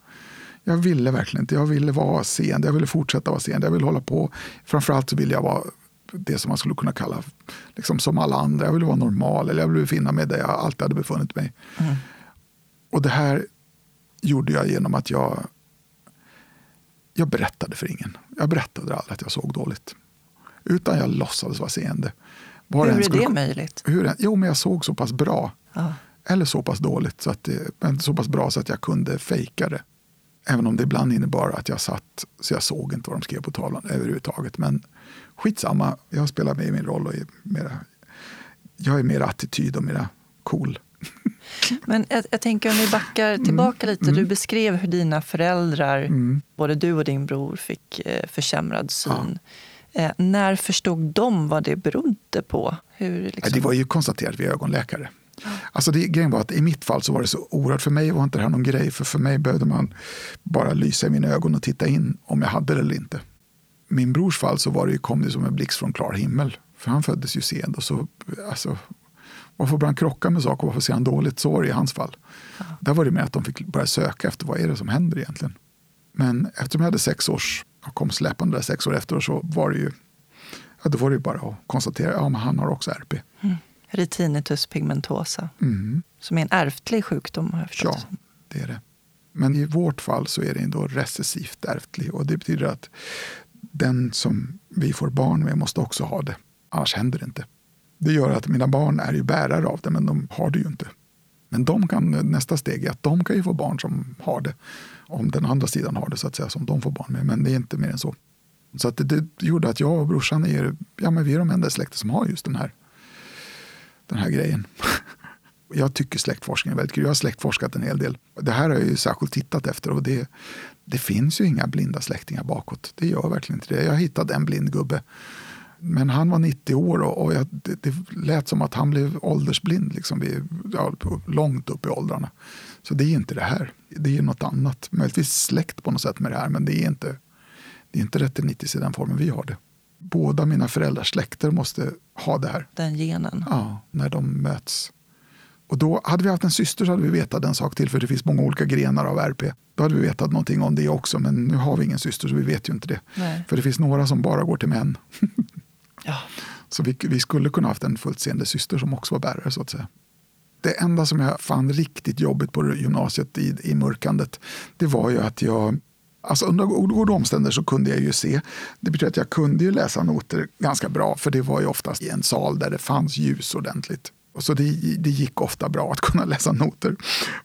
Jag ville verkligen inte. Jag ville vara seende, jag ville fortsätta vara seende, jag ville hålla på. Framförallt så ville jag vara det som man skulle kunna kalla liksom som alla andra. Jag ville vara normal, eller jag ville befinna mig där jag alltid hade befunnit mig. Mm. Och det här gjorde jag genom att jag, jag berättade för ingen. Jag berättade aldrig att jag såg dåligt. Utan jag låtsades vara seende. Var hur är skulle, det möjligt? Hur, jo, men jag såg så pass bra. Ja. Eller så pass dåligt, så att det, men så pass bra så att jag kunde fejka det. Även om det ibland innebar att jag satt så jag såg inte vad de skrev på tavlan överhuvudtaget. Men skitsamma, jag spelar med i min roll och är mera, jag är mer attityd och mera cool. Men jag, jag, tänker om vi backar mm. tillbaka mm. lite. Du beskrev hur dina föräldrar, mm. både du och din bror, fick eh, försämrad syn. Ja. Eh, när förstod de vad det berodde på? Hur, liksom... Det var ju konstaterat vid ögonläkare. Alltså det, grejen var att i mitt fall så var det så oerhört, för mig var inte det här någon grej, för för mig behövde man bara lysa i mina ögon och titta in om jag hade det eller inte. Min brors fall så var det, kom det som en blixt från klar himmel, för han föddes ju sent och så, alltså, varför började han krocka med saker, varför ser han dåligt? Så var det i hans fall. Ja. Där var det mer att de fick börja söka efter vad är det som händer egentligen. Men eftersom jag hade sex års, och kom släpande där sex år efter så var det ju, ja, då var det ju bara att konstatera, ja men han har också RP. Mm retinitus pigmentosa. Mm. Som är en ärftlig sjukdom har jag förstått. Ja, det är det. Men i vårt fall så är det ändå recessivt ärftlig och det betyder att den som vi får barn med måste också ha det. Annars händer det inte. Det gör att mina barn är ju bärare av det, men de har det ju inte. Men de kan, nästa steg är att de kan ju få barn som har det. Om den andra sidan har det, så att säga, som de får barn med. Men det är inte mer än så. Så att det, det gjorde att jag och brorsan är, ja, men vi är de enda i släkten som har just den här den här grejen. Jag tycker släktforskning är väldigt kul. Jag har släktforskat en hel del. Det här har jag ju särskilt tittat efter och det, det finns ju inga blinda släktingar bakåt. Det gör verkligen inte det. Jag hittade en blind gubbe. Men han var 90 år och, jag, det, det lät som att han blev åldersblind liksom vid, ja, långt upp i åldrarna. Så det är inte det här. Det är något annat. Möjligtvis släkt på något sätt med det här men det är inte, det är inte retinitis i den formen vi har det båda mina föräldrars släkter måste ha det här. Den genen? Ja, när de möts. Och då hade vi haft en syster så hade vi vetat en sak till, för det finns många olika grenar av RP. Då hade vi vetat någonting om det också, men nu har vi ingen syster så vi vet ju inte det. Nej. För det finns några som bara går till män. ja. Så vi, vi skulle kunna haft en fullt seende syster som också var bärare så att säga. Det enda som jag fann riktigt jobbigt på gymnasiet i, i mörkandet, det var ju att jag Alltså under goda omständigheter så kunde jag ju se. Det betyder att jag kunde ju läsa noter ganska bra för det var ju oftast i en sal där det fanns ljus ordentligt. Och så det, det gick ofta bra att kunna läsa noter.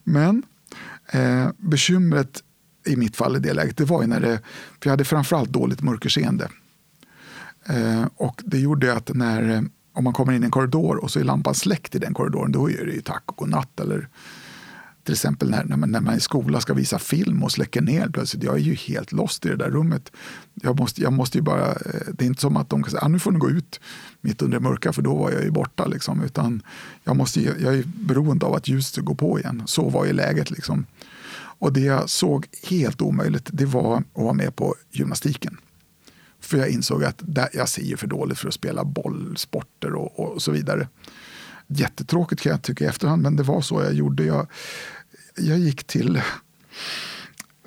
Men eh, bekymret i mitt fall i det läget, det var ju när det, för jag hade framförallt dåligt mörkerseende. Eh, och det gjorde att när, om man kommer in i en korridor och så är lampan släckt i den korridoren, då är det ju tack och godnatt. Eller till exempel när, när, man, när man i skolan ska visa film och släcker ner plötsligt. Jag är ju helt lost i det där rummet. Jag måste, jag måste ju bara, eh, det är inte som att de kan säga ah, nu får ni gå ut mitt under det mörka för då var jag ju borta. Liksom. Utan jag, måste, jag är beroende av att ljuset går på igen. Så var ju läget. Liksom. Och det jag såg helt omöjligt det var att vara med på gymnastiken. För jag insåg att där, jag ser ju för dåligt för att spela bollsporter och, och så vidare. Jättetråkigt kan jag tycka i efterhand, men det var så jag gjorde. Jag, jag gick till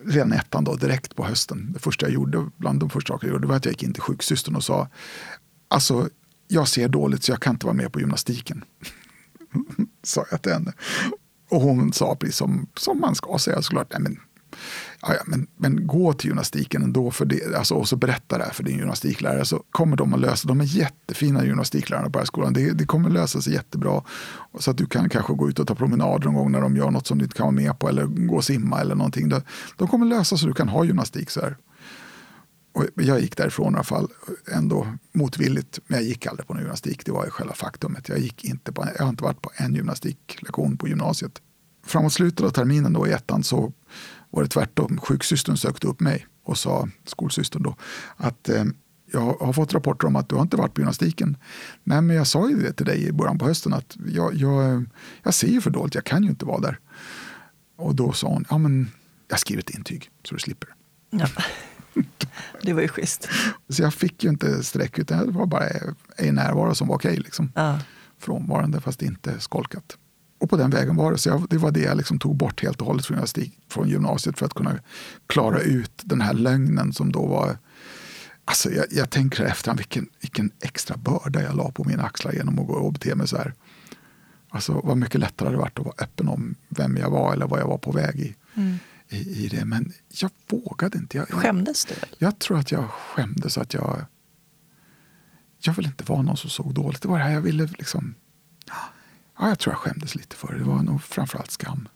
ren ettan då, direkt på hösten. Det första jag gjorde, bland de första saker jag gjorde var att jag gick in till sjuksystern och sa alltså, jag ser dåligt så jag kan inte vara med på gymnastiken. sa jag till henne. Och hon sa precis som, som man ska säga såklart, nej men ja, men, men gå till gymnastiken ändå för det, alltså, och så berätta det här för din gymnastiklärare så kommer de att lösa De är jättefina gymnastiklärarna på skolan. Det, det kommer lösa sig jättebra. Så att du kan kanske gå ut och ta promenader någon gång när de gör något som du inte kan vara med på eller gå och simma eller någonting. De, de kommer lösa så du kan ha gymnastik. Så här. Och jag gick därifrån i alla fall, ändå motvilligt. Men jag gick aldrig på någon gymnastik. Det var ju själva faktumet. Jag, gick inte på, jag har inte varit på en gymnastiklektion på gymnasiet. Framåt slutet av terminen då i ettan så var det tvärtom. Sjuksystern sökte upp mig och sa, skolsystern då, att eh, jag har fått rapporter om att du har inte varit på gymnastiken. Nej, men jag sa ju det till dig i början på hösten att jag, jag, jag ser ju för dåligt, jag kan ju inte vara där. Och då sa hon, ja men jag skriver ett intyg så du slipper. Ja. Det var ju schysst. Så jag fick ju inte streck, utan det var bara en närvaro som var okej. Liksom. Ja. Frånvarande fast inte skolkat. Och på den vägen var det. Så jag, det var det jag liksom tog bort helt och hållet från, från gymnasiet för att kunna klara ut den här lögnen som då var Alltså jag, jag tänker efterhand vilken, vilken extra börda jag la på mina axlar genom att gå och bete mig så här. Alltså vad mycket lättare det varit att vara öppen om vem jag var eller vad jag var på väg i. Mm. I, i, det. Men jag vågade inte. Jag, skämdes du? Jag tror att jag skämdes att jag... Jag ville inte vara någon som såg dåligt. Det var det här jag ville liksom... Ja, jag tror jag skämdes lite för det. Det var nog framförallt skam.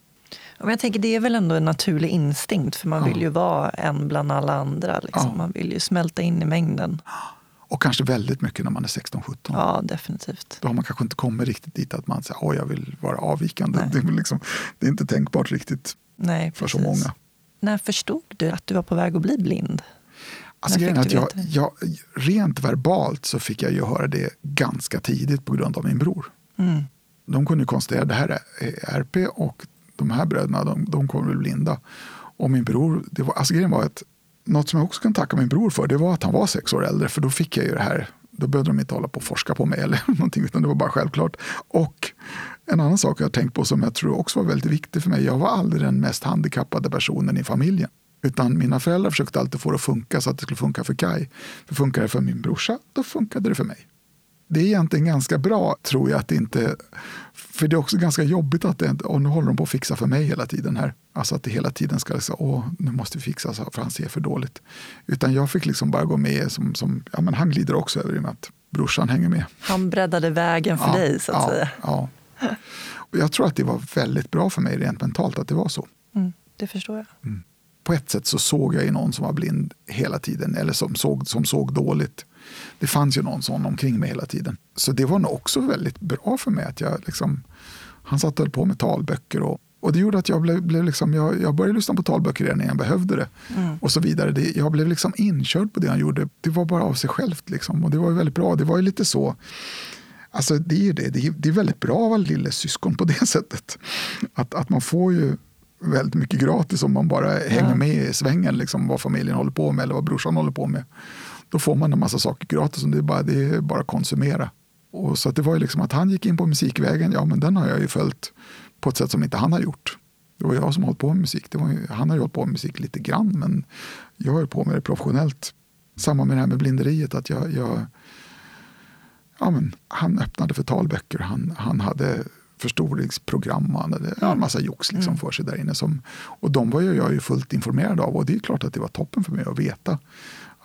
Men jag tänker, det är väl ändå en naturlig instinkt, för man ja. vill ju vara en bland alla andra. Liksom. Ja. Man vill ju smälta in i mängden. Och kanske väldigt mycket när man är 16-17. Ja, definitivt. Då har man kanske inte kommit riktigt dit att man säger att jag vill vara avvikande. Det är, liksom, det är, inte tänkbart riktigt Nej, för så många. När förstod du att du var på väg att bli blind? Alltså, grejen att jag, jag, rent verbalt så fick jag ju höra det ganska tidigt på grund av min bror. Mm de kunde konstatera att det här är RP och de här bröderna de, de kommer bli blinda. Och min bror, det var, alltså grejen var att något som jag också kan tacka min bror för det var att han var sex år äldre för då fick jag ju det här. Då behövde de inte hålla på och forska på mig eller någonting utan det var bara självklart. Och en annan sak jag har tänkt på som jag tror också var väldigt viktig för mig. Jag var aldrig den mest handikappade personen i familjen. Utan mina föräldrar försökte alltid få det att funka så att det skulle funka för Kai. För funkade det för min brorsa, då funkade det för mig det är egentligen ganska bra, tror jag, att det inte... För det är också ganska jobbigt att det, och nu håller de på att fixa för mig hela tiden här. Alltså att det hela tiden ska säga, åh, nu måste vi fixa för han ser för dåligt. Utan jag fick liksom bara gå med som, som ja men han glider också över i och med att brorsan hänger med. Han breddade vägen för ja, dig så att ja, säga. Ja. Och jag tror att det var väldigt bra för mig rent mentalt att det var så. Mm, det förstår jag. Mm. På ett sätt så såg jag ju någon som var blind hela tiden, eller som såg, som såg dåligt det fanns ju någon sån omkring mig hela tiden. Så det var nog också väldigt bra för mig att jag liksom, han satt och höll på med talböcker och, och det gjorde att jag, blev, blev liksom, jag, jag började lyssna på talböcker redan när jag behövde det. Mm. Och så vidare. Det, jag blev liksom inkörd på det han gjorde. Det var bara av sig självt. Liksom. Och det var väldigt bra. Det var ju lite så. Alltså det är ju det. Det är, det är väldigt bra att vara lillesyskon på det sättet. Att, att man får ju väldigt mycket gratis om man bara hänger med i svängen. Liksom, vad familjen håller på med eller vad brorsan håller på med. Då får man en massa saker gratis och det är bara, det är bara att konsumera. Och så att det var ju liksom att han gick in på musikvägen, ja men den har jag ju följt på ett sätt som inte han har gjort. Det var jag som hållit på med musik. Det var, han har ju hållit på med musik lite grann men jag höll på med det professionellt. Samma med det här med blinderiet. att jag, jag ja, men, Han öppnade för talböcker, han, han hade förstoringsprogram. Han hade ja, en massa jox liksom mm. för sig där inne. Som, och de var jag ju fullt informerad av och det är klart att det var toppen för mig att veta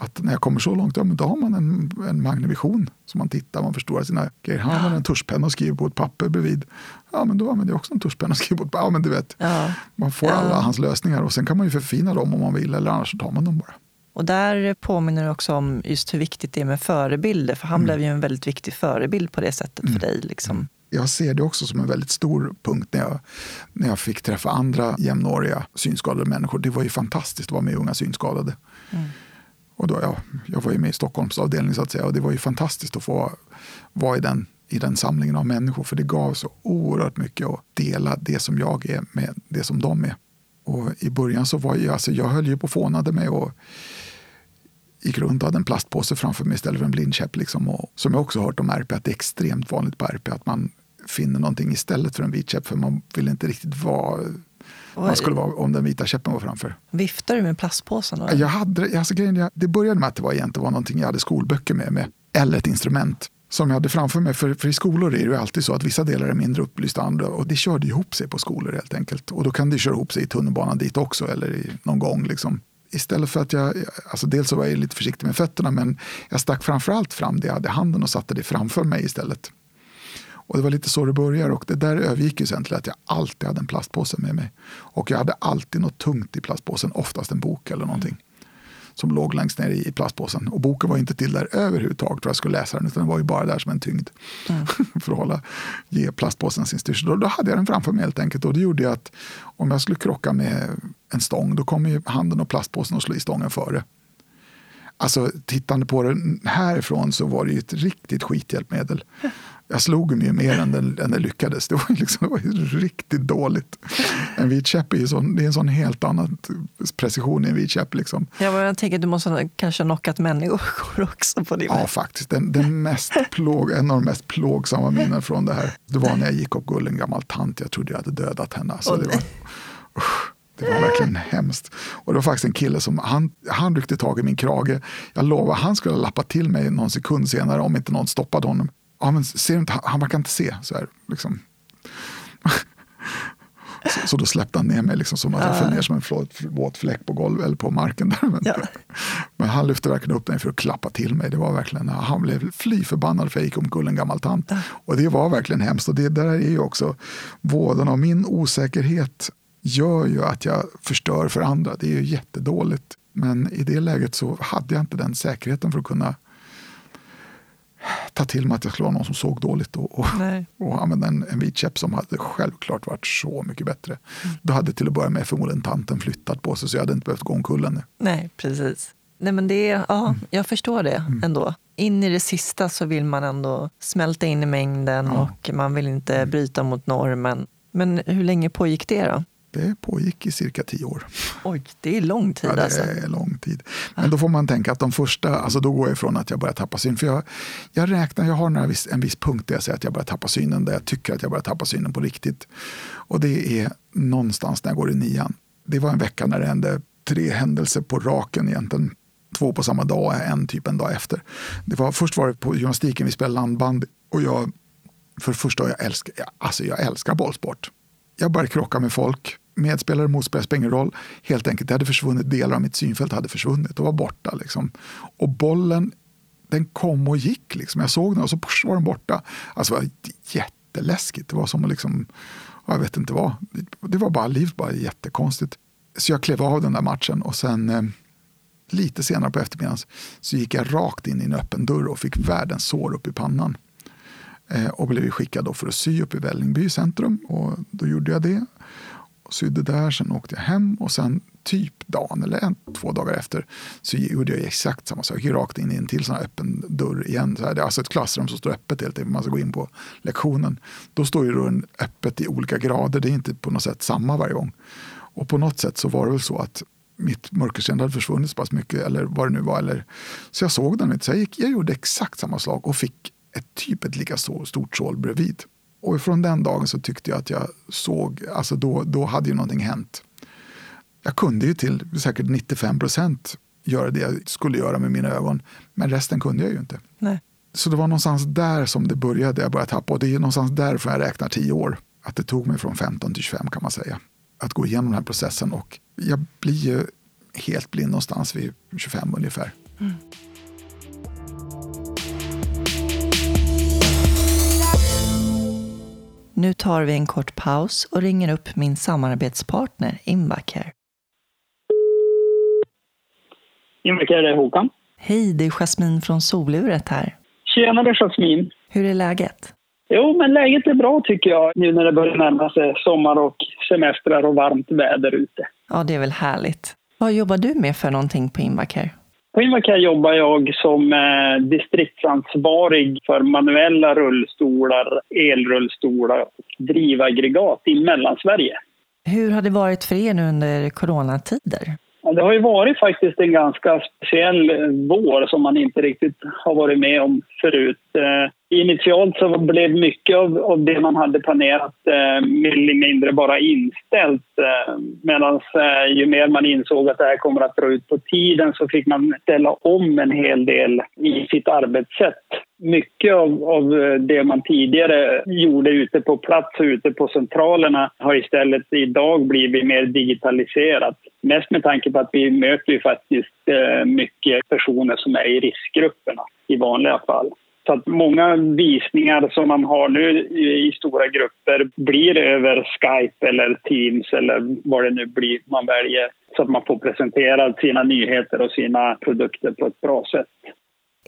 att när jag kommer så långt, ja, men då har man en, en Magnevision som man tittar, man förstorar sina grejer. Han använder en tuschpenna och skriver på ett papper bredvid. Ja, men då använder jag också en tuschpenna och skriver på ett papper. Ja, men du vet, ja. Man får alla hans lösningar och sen kan man ju förfina dem om man vill eller annars tar man dem bara. Och där påminner du också om just hur viktigt det är med förebilder, för han mm. blev ju en väldigt viktig förebild på det sättet mm. för dig. Liksom. Jag ser det också som en väldigt stor punkt när jag, när jag fick träffa andra jämnåriga synskadade människor. Det var ju fantastiskt att vara med Unga synskadade. Mm. Och då, ja, jag var ju med i Stockholms avdelning så att säga och det var ju fantastiskt att få vara i den, i den samlingen av människor för det gav så oerhört mycket att dela det som jag är med det som de är. Och I början så var jag, alltså jag höll ju på och fånade mig och gick runt och hade en plastpåse framför mig istället för en blindkäpp. Liksom. Och, som jag också hört om RP, att det är extremt vanligt på RP att man finner någonting istället för en vit käpp för man vill inte riktigt vara man skulle vara om den vita käppen var framför. Viftar du med plastpåsen? Då? Jag hade, alltså, grejen, det började med att det var egentligen var någonting jag hade skolböcker med mig, eller ett instrument som jag hade framför mig. För, för i skolor är det ju alltid så att vissa delar är mindre upplysta än andra och det körde ihop sig på skolor helt enkelt. Och då kan det köra ihop sig i tunnelbanan dit också eller i, någon gång. Liksom. Istället för att jag, alltså dels så var jag lite försiktig med fötterna men jag stack framförallt fram det jag hade i handen och satte det framför mig istället. Och det var lite så det började och det där övergick ju sen till att jag alltid hade en plastpåse med mig. Och jag hade alltid något tungt i plastpåsen, oftast en bok eller någonting. Som låg längst ner i plastpåsen. Och boken var inte till där överhuvudtaget för att jag skulle läsa den utan den var ju bara där som en tyngd. Mm. för att hålla, ge plastpåsen sin styrsel. Då, då hade jag den framför mig helt enkelt och det gjorde att om jag skulle krocka med en stång då kom ju handen och plastpåsen att slå i stången före. Alltså tittande på den härifrån så var det ju ett riktigt skithjälpmedel jag slog mig mer än den, än den lyckades. Det var, liksom, det var riktigt dåligt. En vit käpp är, sån, det är en sån helt annan precision i en vit käpp. Liksom. Ja, jag tänker att du måste kanske ha knockat människor också på din Ja, faktiskt. Den, den mest plåg, en av de mest plågsamma minnen från det här, det var när jag gick och gull en gammal tant. Jag trodde jag hade dödat henne. Alltså, det, var, usch, det var verkligen hemskt. Och det var faktiskt en kille som, han, han ryckte tag i min krage. Jag lovar, han skulle ha lappat till mig någon sekund senare om inte någon stoppade honom ja, men ser inte, han verkar inte se. Så, här, liksom. så, så, då släppte han ner mig liksom, som att jag föll ner som en våt fläck på golvet eller på marken. Där. Men, ja. men, han lyfte verkligen upp mig för att klappa till mig. Det var verkligen, han blev fly förbannad för jag gick omkull en gammal tant. Och det var verkligen hemskt. Och det där är ju också vådan av min osäkerhet gör ju att jag förstör för andra. Det är ju jättedåligt. Men i det läget så hade jag inte den säkerheten för att kunna ta till mig att jag skulle vara någon som såg dåligt och, och, och använda en, en vit käpp som hade självklart varit så mycket bättre. Mm. Då hade till att börja med förmodligen tanten flyttat på sig så jag hade inte behövt gå omkull henne. Nej, precis. Nej, men det ja, mm. Jag förstår det mm. ändå. In i det sista så vill man ändå smälta in i mängden ja. och man vill inte mm. bryta mot normen. Men hur länge pågick det då? Det pågick i cirka tio år. Oj, det är lång tid ja, det alltså. är lång tid. Men då får man tänka att de första, alltså då går jag ifrån att jag börjar tappa syn. För jag, jag räknar, jag har viss, en viss punkt där jag säger att jag börjar tappa synen, där jag tycker att jag börjar tappa synen på riktigt. Och det är någonstans när jag går i nian. Det var en vecka när det hände tre händelser på raken egentligen. Två på samma dag, en typ en dag efter. Det var, först var det på gymnastiken, vi spelade landband och jag, för första, jag älskar, alltså jag älskar bollsport. Jag började krocka med folk medspelare, motspelare, spelar ingen roll. Helt enkelt, det hade försvunnit, delar av mitt synfält hade försvunnit och var borta. Liksom. Och bollen, den kom och gick. Liksom. Jag såg den och så push, var den borta. Alltså, det var jätteläskigt. Det var som att liksom, jag vet inte vad. Det var bara livet, bara jättekonstigt. Så jag klev av den där matchen och sen eh, lite senare på eftermiddagen så gick jag rakt in i en öppen dörr och fick världens sår upp i pannan. Eh, och blev skickad för att sy upp i Vällingby centrum och då gjorde jag det sydde där. Sen åkte jag hem och sen typ dagen eller en, två dagar efter så gjorde jag exakt samma sak. Jag rakt in i en till sån öppen dörr igen. Så här, det är alltså ett klassrum som står öppet helt enkelt. Man ska gå in på lektionen. Då står ju dörren öppet i olika grader. Det är inte på något sätt samma varje gång. Och på något sätt så var det väl så att mitt mörkerseende hade försvunnit så pass mycket eller vad det nu var. Eller, så jag såg den inte. Så jag, gick, jag gjorde exakt samma slag och fick ett typ ett lika stort sål bredvid. Och från den dagen så tyckte jag att jag såg, alltså då, då hade ju någonting hänt. Jag kunde ju till säkert 95 procent göra det jag skulle göra med mina ögon, men resten kunde jag ju inte. Nej. Så det var någonstans där som det började, jag började tappa. Och det är någonstans därför jag räknar tio år. Att det tog mig från 15 till 25 kan man säga. Att gå igenom den här processen och jag blir ju helt blind någonstans vid 25 ungefär. Mm. Nu tar vi en kort paus och ringer upp min samarbetspartner Invacare. Invakar det Håkan. Hej, det är Jasmin från Soluret här. Tjenare Jasmin. Hur är läget? Jo, men läget är bra tycker jag nu när det börjar närma sig sommar och semestrar och varmt väder ute. Ja, det är väl härligt. Vad jobbar du med för någonting på Invacare? På Invacare jobbar jag som eh, distriktsansvarig för manuella rullstolar, elrullstolar och drivaggregat i Mellansverige. Hur har det varit för er nu under coronatider? Det har ju varit faktiskt en ganska speciell eh, vår som man inte riktigt har varit med om förut. Initialt så blev mycket av, av det man hade planerat eh, mer eller mindre bara inställt. Eh, Medan eh, ju mer man insåg att det här kommer att dra ut på tiden så fick man ställa om en hel del i sitt arbetssätt. Mycket av, av det man tidigare gjorde ute på plats och ute på centralerna har istället idag blivit mer digitaliserat. Mest med tanke på att vi möter ju faktiskt eh, mycket personer som är i riskgrupperna i vanliga fall. Så att många visningar som man har nu i stora grupper blir över Skype eller Teams eller vad det nu blir man väljer så att man får presentera sina nyheter och sina produkter på ett bra sätt.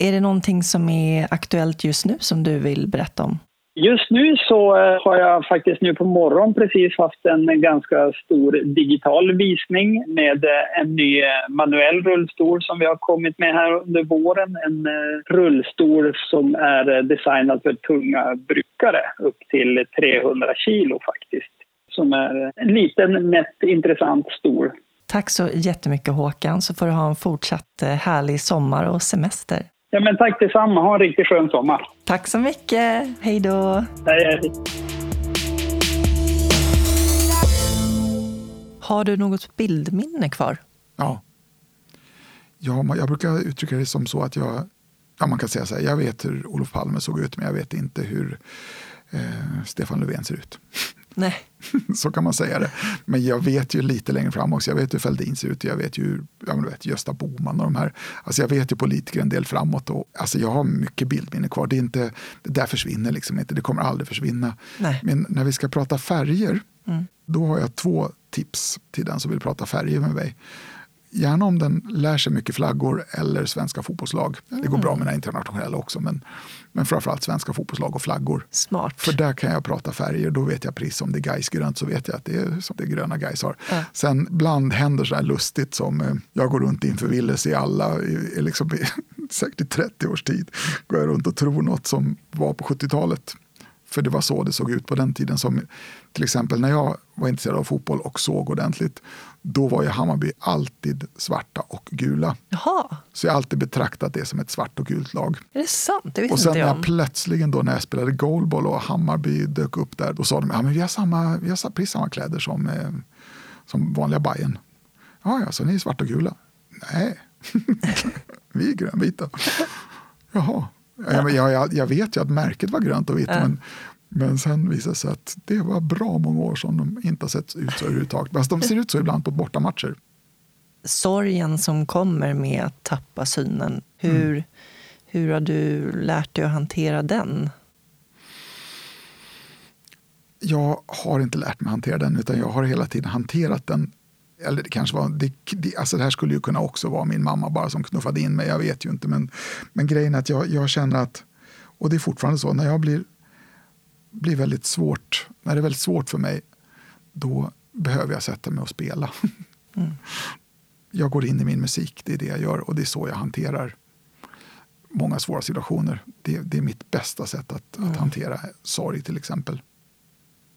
Är det någonting som är aktuellt just nu som du vill berätta om? Just nu så eh, har jag faktiskt nu på morgonen precis haft en ganska stor digital visning med eh, en ny eh, manuell rullstol som vi har kommit med här under våren. En rullstol som är designad för tunga brukare upp till 300 kilo faktiskt. Som är en liten, nätt intressant stol. Tack så jättemycket Håkan, så får du ha en fortsatt härlig sommar och semester. Ja, men tack detsamma. Ha en riktigt skön sommar. Tack så mycket. Hej då. Hej, hej. Har du något bildminne kvar? Ja. ja jag brukar uttrycka det som så att jag, ja, man kan säga så här, jag vet hur Olof Palme såg ut men jag vet inte hur eh, Stefan Löfven ser ut. Nej. så kan man säga det. Men jag vet ju lite längre fram också. Jag vet hur Fälldin ser ut. Jag vet ju ja, men vet, Gösta Boman och de här. Alltså jag vet ju politiker en del framåt. Och, alltså jag har mycket bildminne kvar. Det, är inte, det där försvinner liksom inte. Det kommer aldrig försvinna. Nej. Men när vi ska prata färger, mm. då har jag två tips till den som vill prata färger med mig. Gärna om den lär sig mycket flaggor eller svenska fotbollslag. Det går bra med den internationella också, men, men framförallt svenska fotbollslag och flaggor. Smart. För där kan jag prata färger. Då vet jag precis om det är Gaisgrönt så vet jag att det är som det gröna Gais har. Mm. Sen bland händer så här lustigt som eh, jag går runt inför villelse i alla, i, i liksom, säkert i 30 års tid, går jag runt och tror något som var på 70-talet. För det var så det såg ut på den tiden. Som till exempel när jag var intresserad av fotboll och såg ordentligt då var ju Hammarby alltid svarta och gula. Jaha. Så jag har alltid betraktat det som ett svart och gult lag. Är det sant? Det och sen inte jag när plötsligen då när jag spelade goalball och Hammarby dök upp där, då sa de att ja, vi har, samma, vi har precis samma kläder som, eh, som vanliga Bajen. Ja, ja, så ni är svarta och gula? Nej, vi är grönvita. Jaha. Ja. Jag, jag, jag, vet ju att märket var grönt och vitt, ja. men men sen visade det sig att det var bra många år som de inte har sett ut så överhuvudtaget. Fast de ser ut så ibland på bortamatcher. Sorgen som kommer med att tappa synen, hur, mm. hur har du lärt dig att hantera den? Jag har inte lärt mig att hantera den, utan jag har hela tiden hanterat den. Eller det kanske var, det, det, alltså det här skulle ju kunna också vara min mamma bara som knuffade in mig, jag vet ju inte. Men, men grejen är att jag, jag känner att, och det är fortfarande så, när jag blir blir väldigt svårt, när det är väldigt svårt för mig, då behöver jag sätta mig och spela. Mm. Jag går in i min musik, det är det jag gör och det är så jag hanterar många svåra situationer. Det, det är mitt bästa sätt att, mm. att hantera sorg till exempel.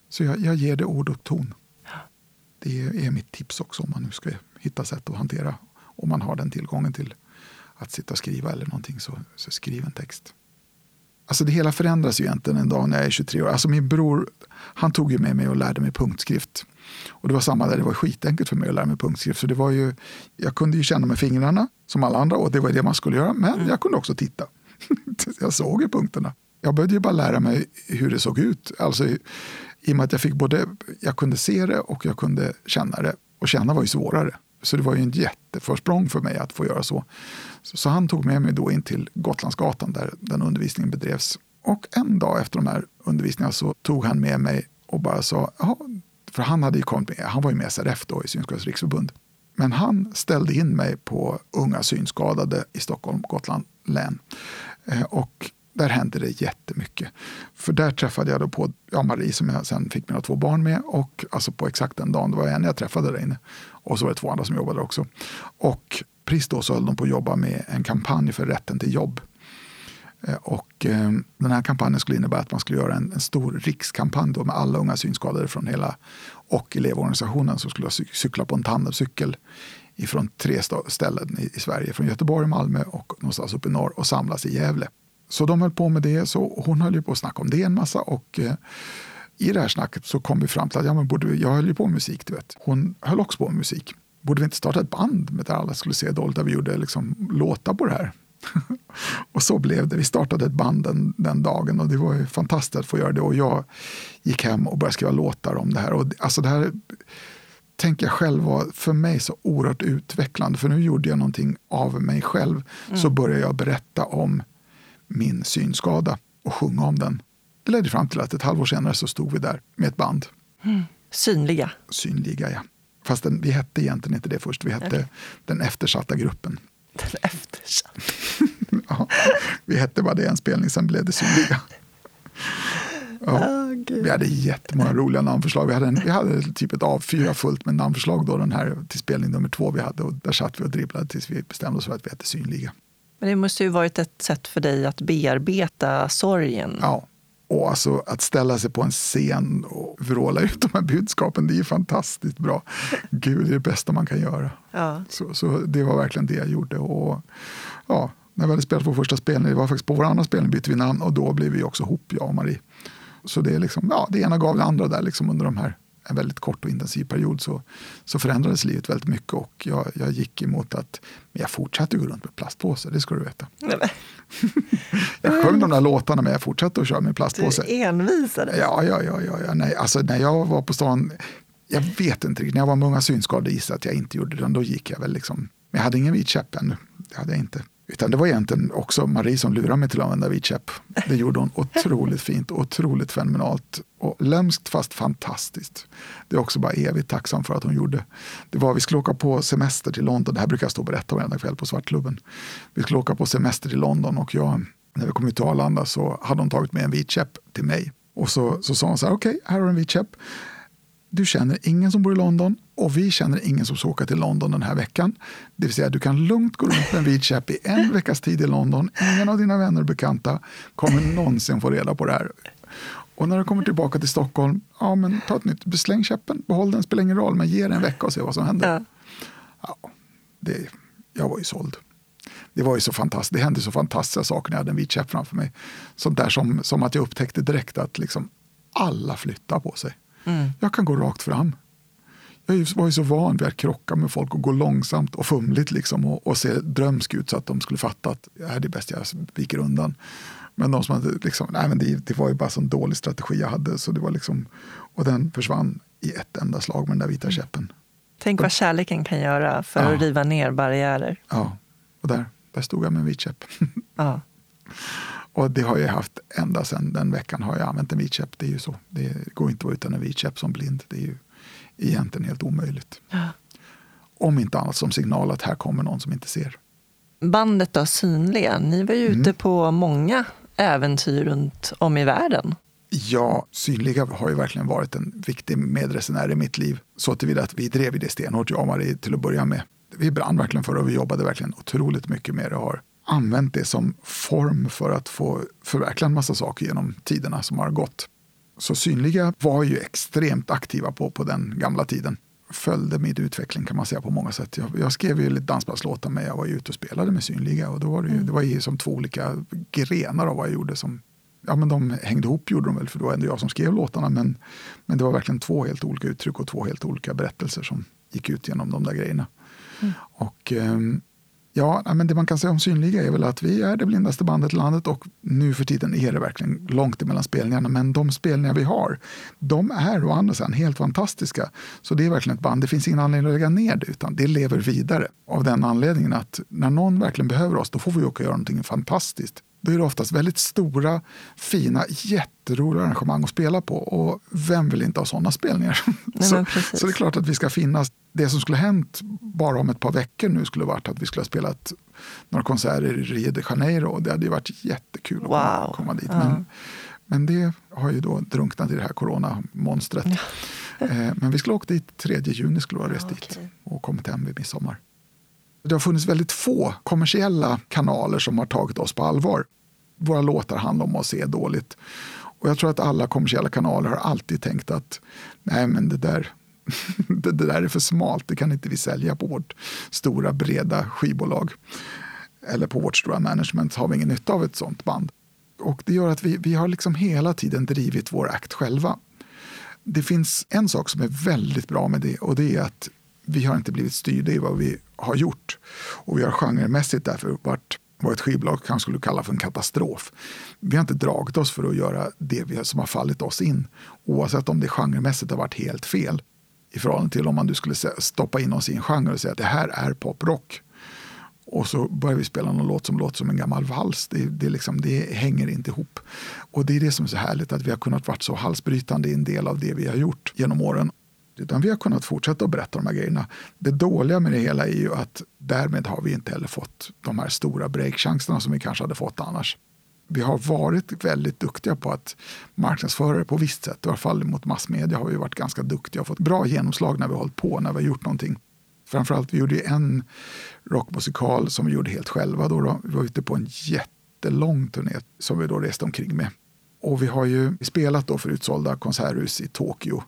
Så jag, jag ger det ord och ton. Det är mitt tips också om man nu ska hitta sätt att hantera. Om man har den tillgången till att sitta och skriva eller någonting så, så skriv en text. Alltså det hela förändras ju egentligen en dag när jag är 23 år. Alltså min bror han tog ju med mig och lärde mig punktskrift. Och det var samma där, det var skitenkelt för mig att lära mig punktskrift. Så det var ju, jag kunde ju känna med fingrarna som alla andra och det var det man skulle göra. Men mm. jag kunde också titta. jag såg ju punkterna. Jag började ju bara lära mig hur det såg ut. Alltså, i, I och med att jag fick både, jag kunde se det och jag kunde känna det. Och känna var ju svårare. Så det var ju en jätteförsprång för mig att få göra så. Så, så han tog med mig då in till Gotlandsgatan där den undervisningen bedrevs. Och en dag efter de här undervisningarna så tog han med mig och bara sa, för han hade ju kommit med, han var ju med SRF då i Synskadades riksförbund. Men han ställde in mig på Unga synskadade i Stockholm, Gotland län. Eh, och där hände det jättemycket. För där träffade jag då på ja, Marie som jag sen fick mina två barn med. Och alltså på exakt den dagen, det var en jag träffade där inne. Och så var det två andra som jobbade där också. Och precis då så höll de på att jobba med en kampanj för rätten till jobb. Eh, och eh, den här kampanjen skulle innebära att man skulle göra en, en stor rikskampanj då med alla unga synskadade från hela och elevorganisationen som skulle cykla på en tandemcykel ifrån tre ställen i, i Sverige, från Göteborg, Malmö och någonstans uppe i norr och samlas i Gävle. Så de höll på med det, så hon höll ju på att snacka om det en massa och eh, i det här snacket så kom vi fram till att ja, men borde vi, jag höll ju på med musik, du vet. Hon höll också på med musik. Borde vi inte starta ett band med där alla skulle se dåligt, där vi gjorde liksom låtar på det här? och så blev det. Vi startade ett band den, den, dagen och det var ju fantastiskt att få göra det. Och jag gick hem och började skriva låtar om det här. Och alltså det här tänker jag själv var för mig så oerhört utvecklande. För nu gjorde jag någonting av mig själv. Mm. Så började jag berätta om min synskada och sjunga om den. Det ledde fram till att ett halvår senare så stod vi där med ett band. Mm. Synliga? Synliga, ja. Fast den, vi hette egentligen inte det först. Vi hette okay. Den eftersatta gruppen. Den eftersatta? ja, vi hette bara det en spelning, sen blev det Synliga. Ja. Oh, vi hade jättemånga roliga namnförslag. Vi hade, en, vi hade typ ett A4 fullt med namnförslag då, den här till spelning nummer två vi hade. Och där satt vi och dribblade tills vi bestämde oss för att vi hette Synliga. Men det måste ju varit ett sätt för dig att bearbeta sorgen. Ja, och alltså att ställa sig på en scen och vråla ut de här budskapen, det är ju fantastiskt bra. Gud, det är det bästa man kan göra. Ja. Så, så det var verkligen det jag gjorde. Och, ja, när vi hade spelat vår första spelning, det var faktiskt på vår andra spelning bytte vi namn och då blev vi också ihop, jag och Marie. Så det, är liksom, ja, det ena gav det andra där liksom under de här en väldigt kort och intensiv period så, så förändrades livet väldigt mycket och jag, jag gick emot att men jag fortsatte gå runt med plastpåse, det ska du veta. jag sjöng de där låtarna men jag fortsatte att köra med plastpåse. Du envisades? Ja, ja, ja, ja, ja. Nej, alltså, när jag var på stan, jag vet inte riktigt, när jag var med unga synskadade gissade att jag inte gjorde det, då gick jag väl liksom, men jag hade ingen vit käpp ännu, det hade jag inte. Utan det var egentligen också Marie som lurade mig till att använda vitkäpp. Det gjorde hon otroligt fint, otroligt fenomenalt och lömskt fast fantastiskt. Det är också bara evigt tacksam för att hon gjorde. Det var, vi skulle åka på semester till London, det här brukar jag stå och berätta varenda kväll på Svartklubben. Vi skulle åka på semester till London och jag, när vi kom ut till Arlanda så hade hon tagit med en vitkäpp till mig. Och så, så sa hon så här, okej, okay, här har du en vitkäpp. Du känner ingen som bor i London och vi känner ingen som ska åka till London den här veckan. Det vill säga du kan lugnt gå runt med en vit käpp i en veckas tid i London. Ingen av dina vänner och bekanta kommer någonsin få reda på det här. Och när du kommer tillbaka till Stockholm, ja men ta ett nytt, släng käppen, behåll den, spelar ingen roll, men ge den en vecka och se vad som händer. Ja. det, jag var ju såld. Det var ju så fantastiskt, det hände så fantastiska saker när jag hade en vit käpp framför mig. Sånt där som, som att jag upptäckte direkt att liksom alla flyttar på sig. Mm. Jag kan gå rakt fram. Jag var ju så van vid att krocka med folk och gå långsamt och fumligt liksom och, och se drömsk ut så att de skulle fatta att det är bäst jag viker undan. Men de som hade liksom, nej men det, det var ju bara en dålig strategi jag hade. Så det var liksom, och den försvann i ett enda slag med den där vita mm. käppen. Tänk vad kärleken kan göra för ja. att riva ner barriärer. Ja, och där, där stod jag med en vit käpp. Ja. Och det har jag haft ända sedan den veckan har jag använt en vit käpp. Det är ju så. Det går inte att vara utan en vit käpp som blind. Det är ju egentligen helt omöjligt. Ja. Om inte annat som signal att här kommer någon som inte ser. Bandet då, Synliga, ni var ju ute mm. på många äventyr runt om i världen. Ja, Synliga har ju verkligen varit en viktig medresenär i mitt liv. Så tillvida att vi drev i det stenhårt, jag och Marie, till att börja med. Vi brann verkligen för det och vi jobbade verkligen otroligt mycket med det och har använt det som form för att få förverkliga en massa saker genom tiderna som har gått. Så Synliga var ju extremt aktiva på, på den gamla tiden. Följde min utveckling kan man säga på många sätt. Jag, jag skrev ju lite dansbandslåtar men jag var ju ute och spelade med Synliga och då var det, ju, mm. det var ju som två olika grenar av vad jag gjorde som Ja, men de hängde ihop gjorde de väl, för det var ändå jag som skrev låtarna. Men, men det var verkligen två helt olika uttryck och två helt olika berättelser som gick ut genom de där grejerna. Mm. Och um, Ja, men det man kan säga om Synliga är väl att vi är det blindaste bandet i landet och nu för tiden är det verkligen långt emellan spelningarna. Men de spelningar vi har, de är å andra sidan helt fantastiska. Så det är verkligen ett band, det finns ingen anledning att lägga ner det utan det lever vidare. Av den anledningen att när någon verkligen behöver oss, då får vi åka och göra någonting fantastiskt. Då är det oftast väldigt stora, fina, jätteroliga arrangemang att spela på. Och vem vill inte ha sådana spelningar? Nej, så, så det är klart att vi ska finnas det som skulle hänt bara om ett par veckor nu skulle varit att vi skulle ha spelat några konserter i Rio de Janeiro. Det hade ju varit jättekul att komma, Wow. komma dit. Men, men det har ju då drunknat i det här coronamonstret. Eh, Men vi skulle ha åkt dit 3 juni skulle vi ha rest Ja, dit okej. och kommit hem vid midsommar. Det har funnits väldigt få kommersiella kanaler som har tagit oss på allvar. Våra låtar handlar om att se dåligt. Och jag tror att alla kommersiella kanaler har alltid tänkt att nej men det där, det, det där är för smalt, det kan inte vi sälja på vårt stora breda skivbolag. Eller på vårt stora management har vi ingen nytta av ett sånt band. Och det gör att vi, vi har liksom hela tiden drivit vår akt själva. Det finns en sak som är väldigt bra med det och det är att vi har inte blivit styrda i vad vi har gjort. Och vi har genremässigt därför varit vad ett skivbolag kanske skulle kalla för en katastrof. Vi har inte dragit oss för att göra det vi, som har fallit oss in. Oavsett om det genremässigt har varit helt fel. I förhållande till om man nu skulle stoppa in oss i en genre och säga att det här är poprock. Och så börjar vi spela någon låt som låter som en gammal vals. Det, det, liksom, det hänger inte ihop. Och det är det som är så härligt, att vi har kunnat vara så halsbrytande i en del av det vi har gjort genom åren. Utan vi har kunnat fortsätta att berätta de här grejerna. Det dåliga med det hela är ju att därmed har vi inte heller fått de här stora breakchanserna som vi kanske hade fått annars. Vi har varit väldigt duktiga på att marknadsföra det på visst sätt. I alla fall mot massmedia har vi varit ganska duktiga och fått bra genomslag när vi har hållit på, när vi har gjort någonting. Framförallt, vi gjorde en rockmusikal som vi gjorde helt själva. Då, då. Vi var ute på en jättelång turné som vi då reste omkring med. Och vi har ju spelat då för utsålda konserthus i Tokyo.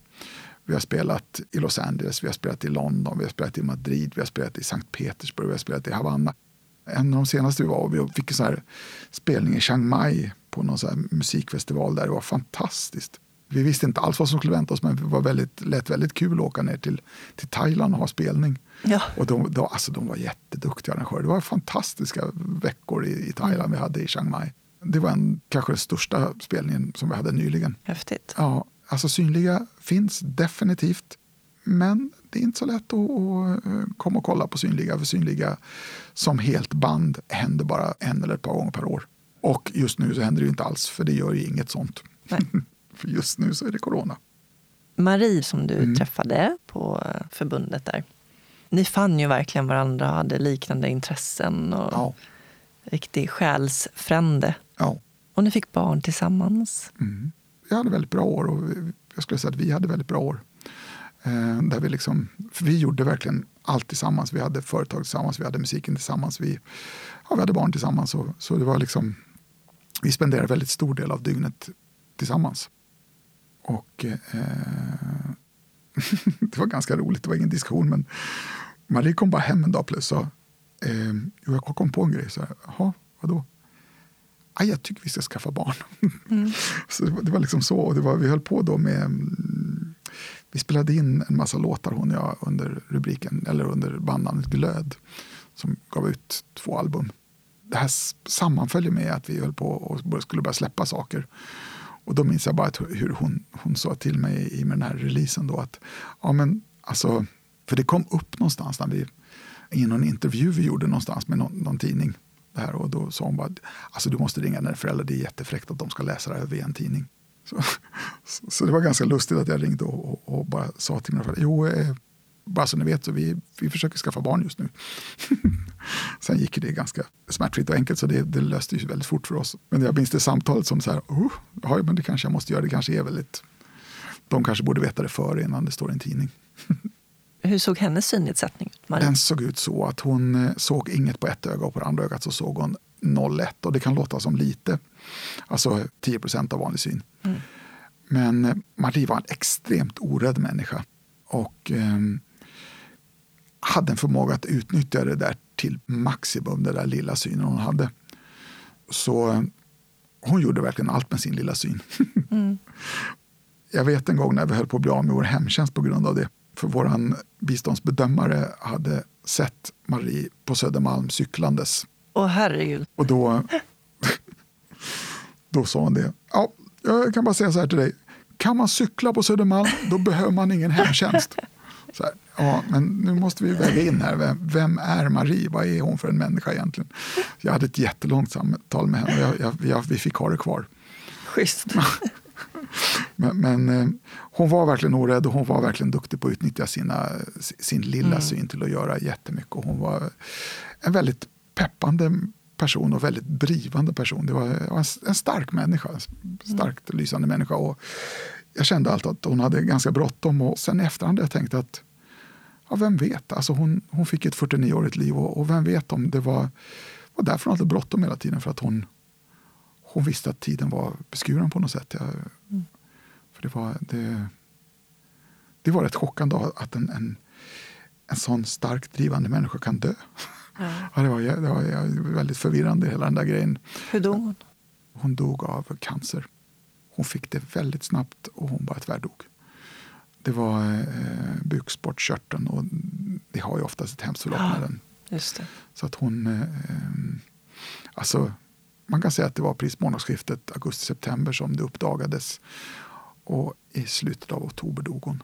Vi har spelat i Los Angeles, vi har spelat i London, vi har spelat i Madrid, vi har spelat i Sankt Petersburg, vi har spelat i Havanna. En av de senaste vi var, vi fick en här spelning i Chiang Mai på någon här musikfestival där. Det var fantastiskt. Vi visste inte alls vad som skulle vänta oss, men det var väldigt, lät väldigt kul att åka ner till, till Thailand och ha spelning. Ja. Och de, de, alltså, de var jätteduktiga arrangörer. Det var fantastiska veckor i, i Thailand vi hade i Chiang Mai. Det var en, kanske den största spelningen som vi hade nyligen. Häftigt. Ja, alltså synliga finns definitivt. Men det är inte så lätt att, att eh, komma och kolla på synliga. För synliga som helt band händer bara en eller ett par gånger per år. Och just nu så händer det inte alls, för det gör ju inget sånt. För just nu så är det corona. Marie som du Mm. träffade på eh, förbundet där. Ni fann ju verkligen varandra och hade liknande intressen och Ja, riktig själsfrände. ja. Och ni fick barn tillsammans. Mm. Vi hade väldigt bra år och jag skulle säga att vi hade väldigt bra år. Eh, där vi, liksom, vi gjorde verkligen allt tillsammans. Vi hade företag tillsammans, vi hade musiken tillsammans, vi, ja, vi hade barn tillsammans. Och, så det var liksom, vi spenderade väldigt stor del av dygnet tillsammans. Och eh, det var ganska roligt, det var ingen diskussion. Men Marie kom bara hem en dag plötsligt och sa, eh, "Jo, jag kom på en grej. Så här, Jaha, vadå? "Aj, jag tycker vi ska skaffa barn. så det var, det var liksom så. Och det var, vi höll på då med... Vi spelade in en massa låtar hon och jag under rubriken, eller under bandnamnet Glöd. Som gav ut två album. Det här sammanföll sammanföljer med att vi höll på och skulle börja släppa saker. Och då minns jag bara hur hon, hon sa till mig i med den här releasen då att ja men alltså, för det kom upp någonstans när vi, i någon intervju vi gjorde någonstans med någon, någon tidning. Det här, och då sa hon bara, alltså du måste ringa dina föräldrar, det är jättefräckt att de ska läsa det här via en tidning. Så, så, det var ganska lustigt att jag ringde och, och, och bara sa till mina föräldrar, jo, eh, bara så ni vet, så vi, vi försöker skaffa barn just nu. Sen gick det ganska smärtfritt och enkelt, så det, det löste ju väldigt fort för oss. Men jag minns det samtalet som så här, oh, ja, men det kanske jag måste göra, det kanske är väldigt... De kanske borde veta det före innan det står i en tidning. Hur såg hennes synnedsättning ut, Marie? Den såg ut så att hon eh, såg inget på ett öga och på det andra ögat så såg hon 01 och det kan låta som lite, alltså 10 procent av vanlig syn. Men eh, Marie var en extremt orädd människa och eh, hade en förmåga att utnyttja det där till maximum, den där lilla synen hon hade. Så eh, hon gjorde verkligen allt med sin lilla syn. Jag vet en gång när vi höll på att bli av med vår hemtjänst på grund av det. För vår biståndsbedömare hade sett Marie på Södermalm cyklandes. Åh herregud. Och då, då sa hon det. Ja, jag kan bara säga så här till dig. Kan man cykla på Södermalm, då behöver man ingen hemtjänst. Så här, ja, men nu måste vi väga in här. Vem, vem är Marie? Vad är hon för en människa egentligen? Jag hade ett jättelångt samtal med henne och jag, jag, jag, vi fick ha det kvar. Schysst. Men, men eh, hon var verkligen orädd och hon var verkligen duktig på att utnyttja sina, sin lilla mm. syn till att göra jättemycket. Och hon var en väldigt peppande person och väldigt drivande person. Det var en stark människa, starkt mm. lysande människa. Och jag kände alltid att hon hade ganska bråttom och sen i efterhand jag tänkt att ja, vem vet, alltså hon, hon fick ett 49-årigt liv och, och, vem vet om det var, var därför hon hade bråttom hela tiden för att hon, hon visste att tiden var beskuren på något sätt. Jag, mm. för det var, det, det var rätt chockande att en, en, en sån starkt drivande människa kan dö. Ja. ja det, var, det var väldigt förvirrande hela den där grejen. Hur dog hon? Hon dog av cancer. Hon fick det väldigt snabbt och hon bara tvärdog. Det var eh, bukspottkörteln och det har ju oftast ett hemskt förlopp med den. Så att hon... Eh, alltså, man kan säga att det var precis månadsskiftet augusti-september som det uppdagades. Och i slutet av oktober dog hon.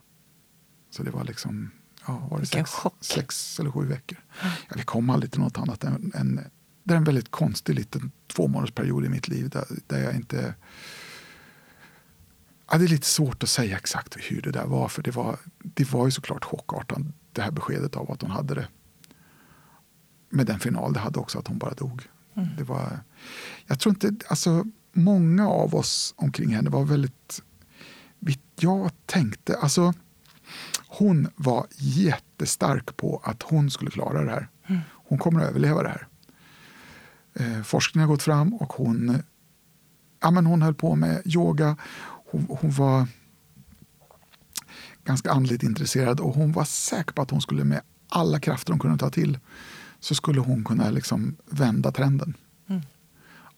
Så det var liksom ja, var det sex, sex, eller sju veckor. Ja, vi kom aldrig till något annat än, än det är en väldigt konstig liten tvåmånadersperiod i mitt liv där, där jag inte Ja, det är lite svårt att säga exakt hur det där var, för det var, det var ju såklart chockartat det här beskedet av att hon hade det. Men den final det hade också att hon bara dog. Mm. Det var, jag tror inte, alltså många av oss omkring henne var väldigt, jag tänkte, alltså hon var jättestark på att hon skulle klara det här. Mm. Hon kommer att överleva det här. Eh, forskningen har gått fram och hon, ja, men hon höll på med yoga hon, hon var ganska andligt intresserad och hon var säker på att hon skulle med alla krafter hon kunde ta till så skulle hon kunna liksom vända trenden. Mm.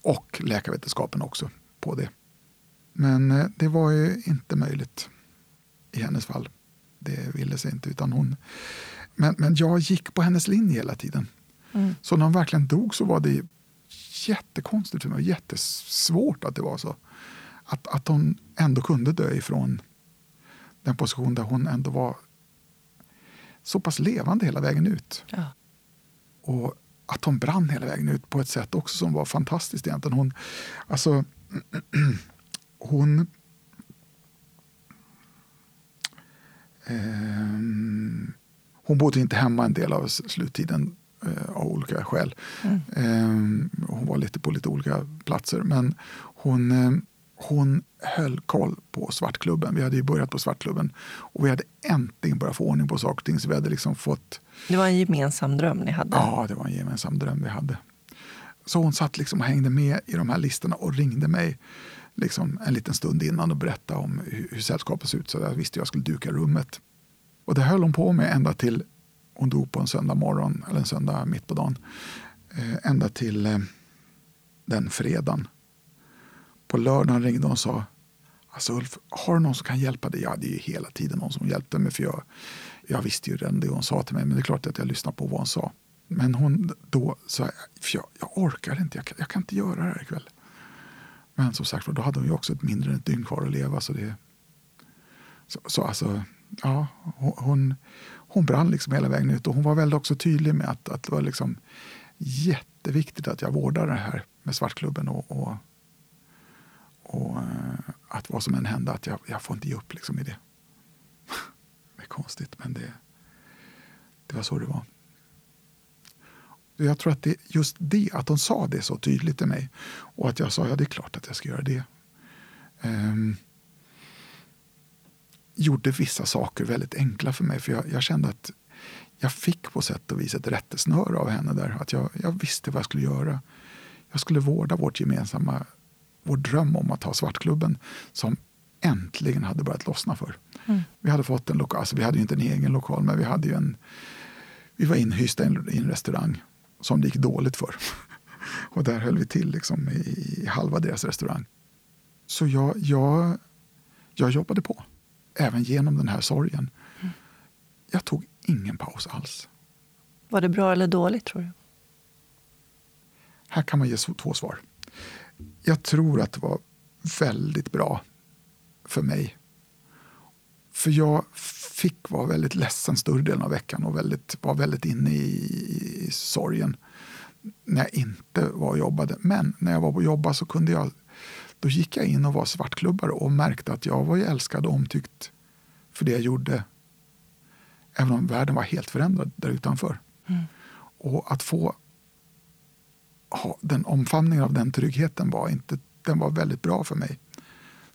Och läkarvetenskapen också på det. Men eh, det var ju inte möjligt i hennes fall. Det ville sig inte. Utan hon, men, men jag gick på hennes linje hela tiden. Mm. Så när hon verkligen dog så var det jättekonstigt för mig. Jättesvårt att det var så att, att hon ändå kunde dö ifrån den position där hon ändå var så pass levande hela vägen ut. Ja. Och att hon brann hela vägen ut på ett sätt också som var fantastiskt egentligen. Hon, alltså, hon hon bodde inte hemma en del av sluttiden eh, av olika skäl. Mm. Eh, hon var lite på lite olika platser. Men hon eh, hon höll koll på Svartklubben. Vi hade ju börjat på Svartklubben och vi hade äntligen börjat få ordning på saker och ting. Så vi hade liksom fått... Det var en gemensam dröm ni hade? Ja, det var en gemensam dröm vi hade. Så hon satt liksom och hängde med i de här listorna och ringde mig liksom en liten stund innan och berätta om hur, hur sällskapet såg ut. Så jag visste jag skulle duka rummet. Och det höll hon på med ända till hon dog på en söndag morgon, eller en söndag mitt på dagen. Eh, ända till eh, den fredagen på lördagen ringde hon och sa Alltså Ulf, har du någon som kan hjälpa dig? Ja, det är ju hela tiden någon som hjälpte mig. För jag, jag visste ju redan det hon sa till mig, men det är klart att jag lyssnade på vad hon sa. Men hon då sa, jag, jag orkar inte, jag kan, jag kan inte göra det här ikväll. Men som sagt då hade hon ju också ett mindre än ett dygn kvar att leva. Så, det, så, så alltså, ja, hon, hon brann liksom hela vägen ut. Och hon var väl också tydlig med att, att det var liksom jätteviktigt att jag vårdar det här med Svartklubben och, och och eh, att vad som än hände, att jag, jag får inte ge upp liksom i det. det är konstigt, men det, det var så det var. Jag tror att det just det, att de sa det så tydligt till mig och att jag sa ja, det är klart att jag ska göra det. Um, gjorde vissa saker väldigt enkla för mig. För jag, jag, kände att jag fick på sätt och vis ett rättesnöre av henne där. Att jag, jag visste vad jag skulle göra. Jag skulle vårda vårt gemensamma vår dröm om att ha Svartklubben som äntligen hade börjat lossna för. Mm. Vi hade fått en lokal, alltså vi hade ju inte en egen lokal, men vi hade ju en vi var inhysta i en restaurang som det gick dåligt för. Och där höll vi till liksom i, i halva deras restaurang. Så jag, jag, jag jobbade på, även genom den här sorgen. Mm. Jag tog ingen paus alls. Var det bra eller dåligt, tror du? Här kan man ge två svar jag tror att det var väldigt bra för mig. För jag fick vara väldigt ledsen större delen av veckan och väldigt, var väldigt inne i, i sorgen när jag inte var och jobbade. Men när jag var på jobba så kunde jag Då gick jag in och var svartklubbare och märkte att jag var älskad och omtyckt för det jag gjorde. Även om världen var helt förändrad där utanför. Mm. Och att få ha den omfamningen av den tryggheten var, inte, den var väldigt bra för mig.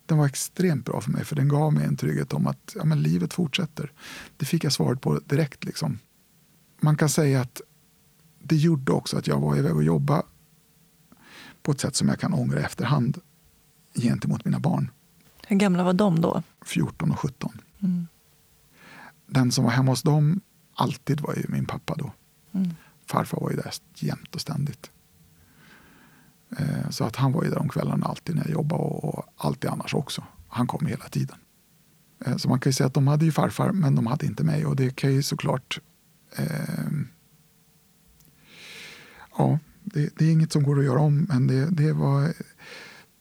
Den var extremt bra för mig för den gav mig en trygghet om att ja, men livet fortsätter. Det fick jag svaret på direkt. Liksom. Man kan säga att det gjorde också att jag var iväg och jobba på ett sätt som jag kan ångra i efterhand gentemot mina barn. Hur gamla var de då? 14 och 17. Mm. Den som var hemma hos dem alltid var ju min pappa då. Mm. Farfar var ju där jämt och ständigt. Eh, så att han var ju där om kvällarna alltid när jag jobbade och alltid annars också. Han kom hela tiden. Eh, så man kan ju säga att de hade ju farfar men de hade inte mig och det kan ju såklart eh, Ja, det, det, är inget som går att göra om men det, det var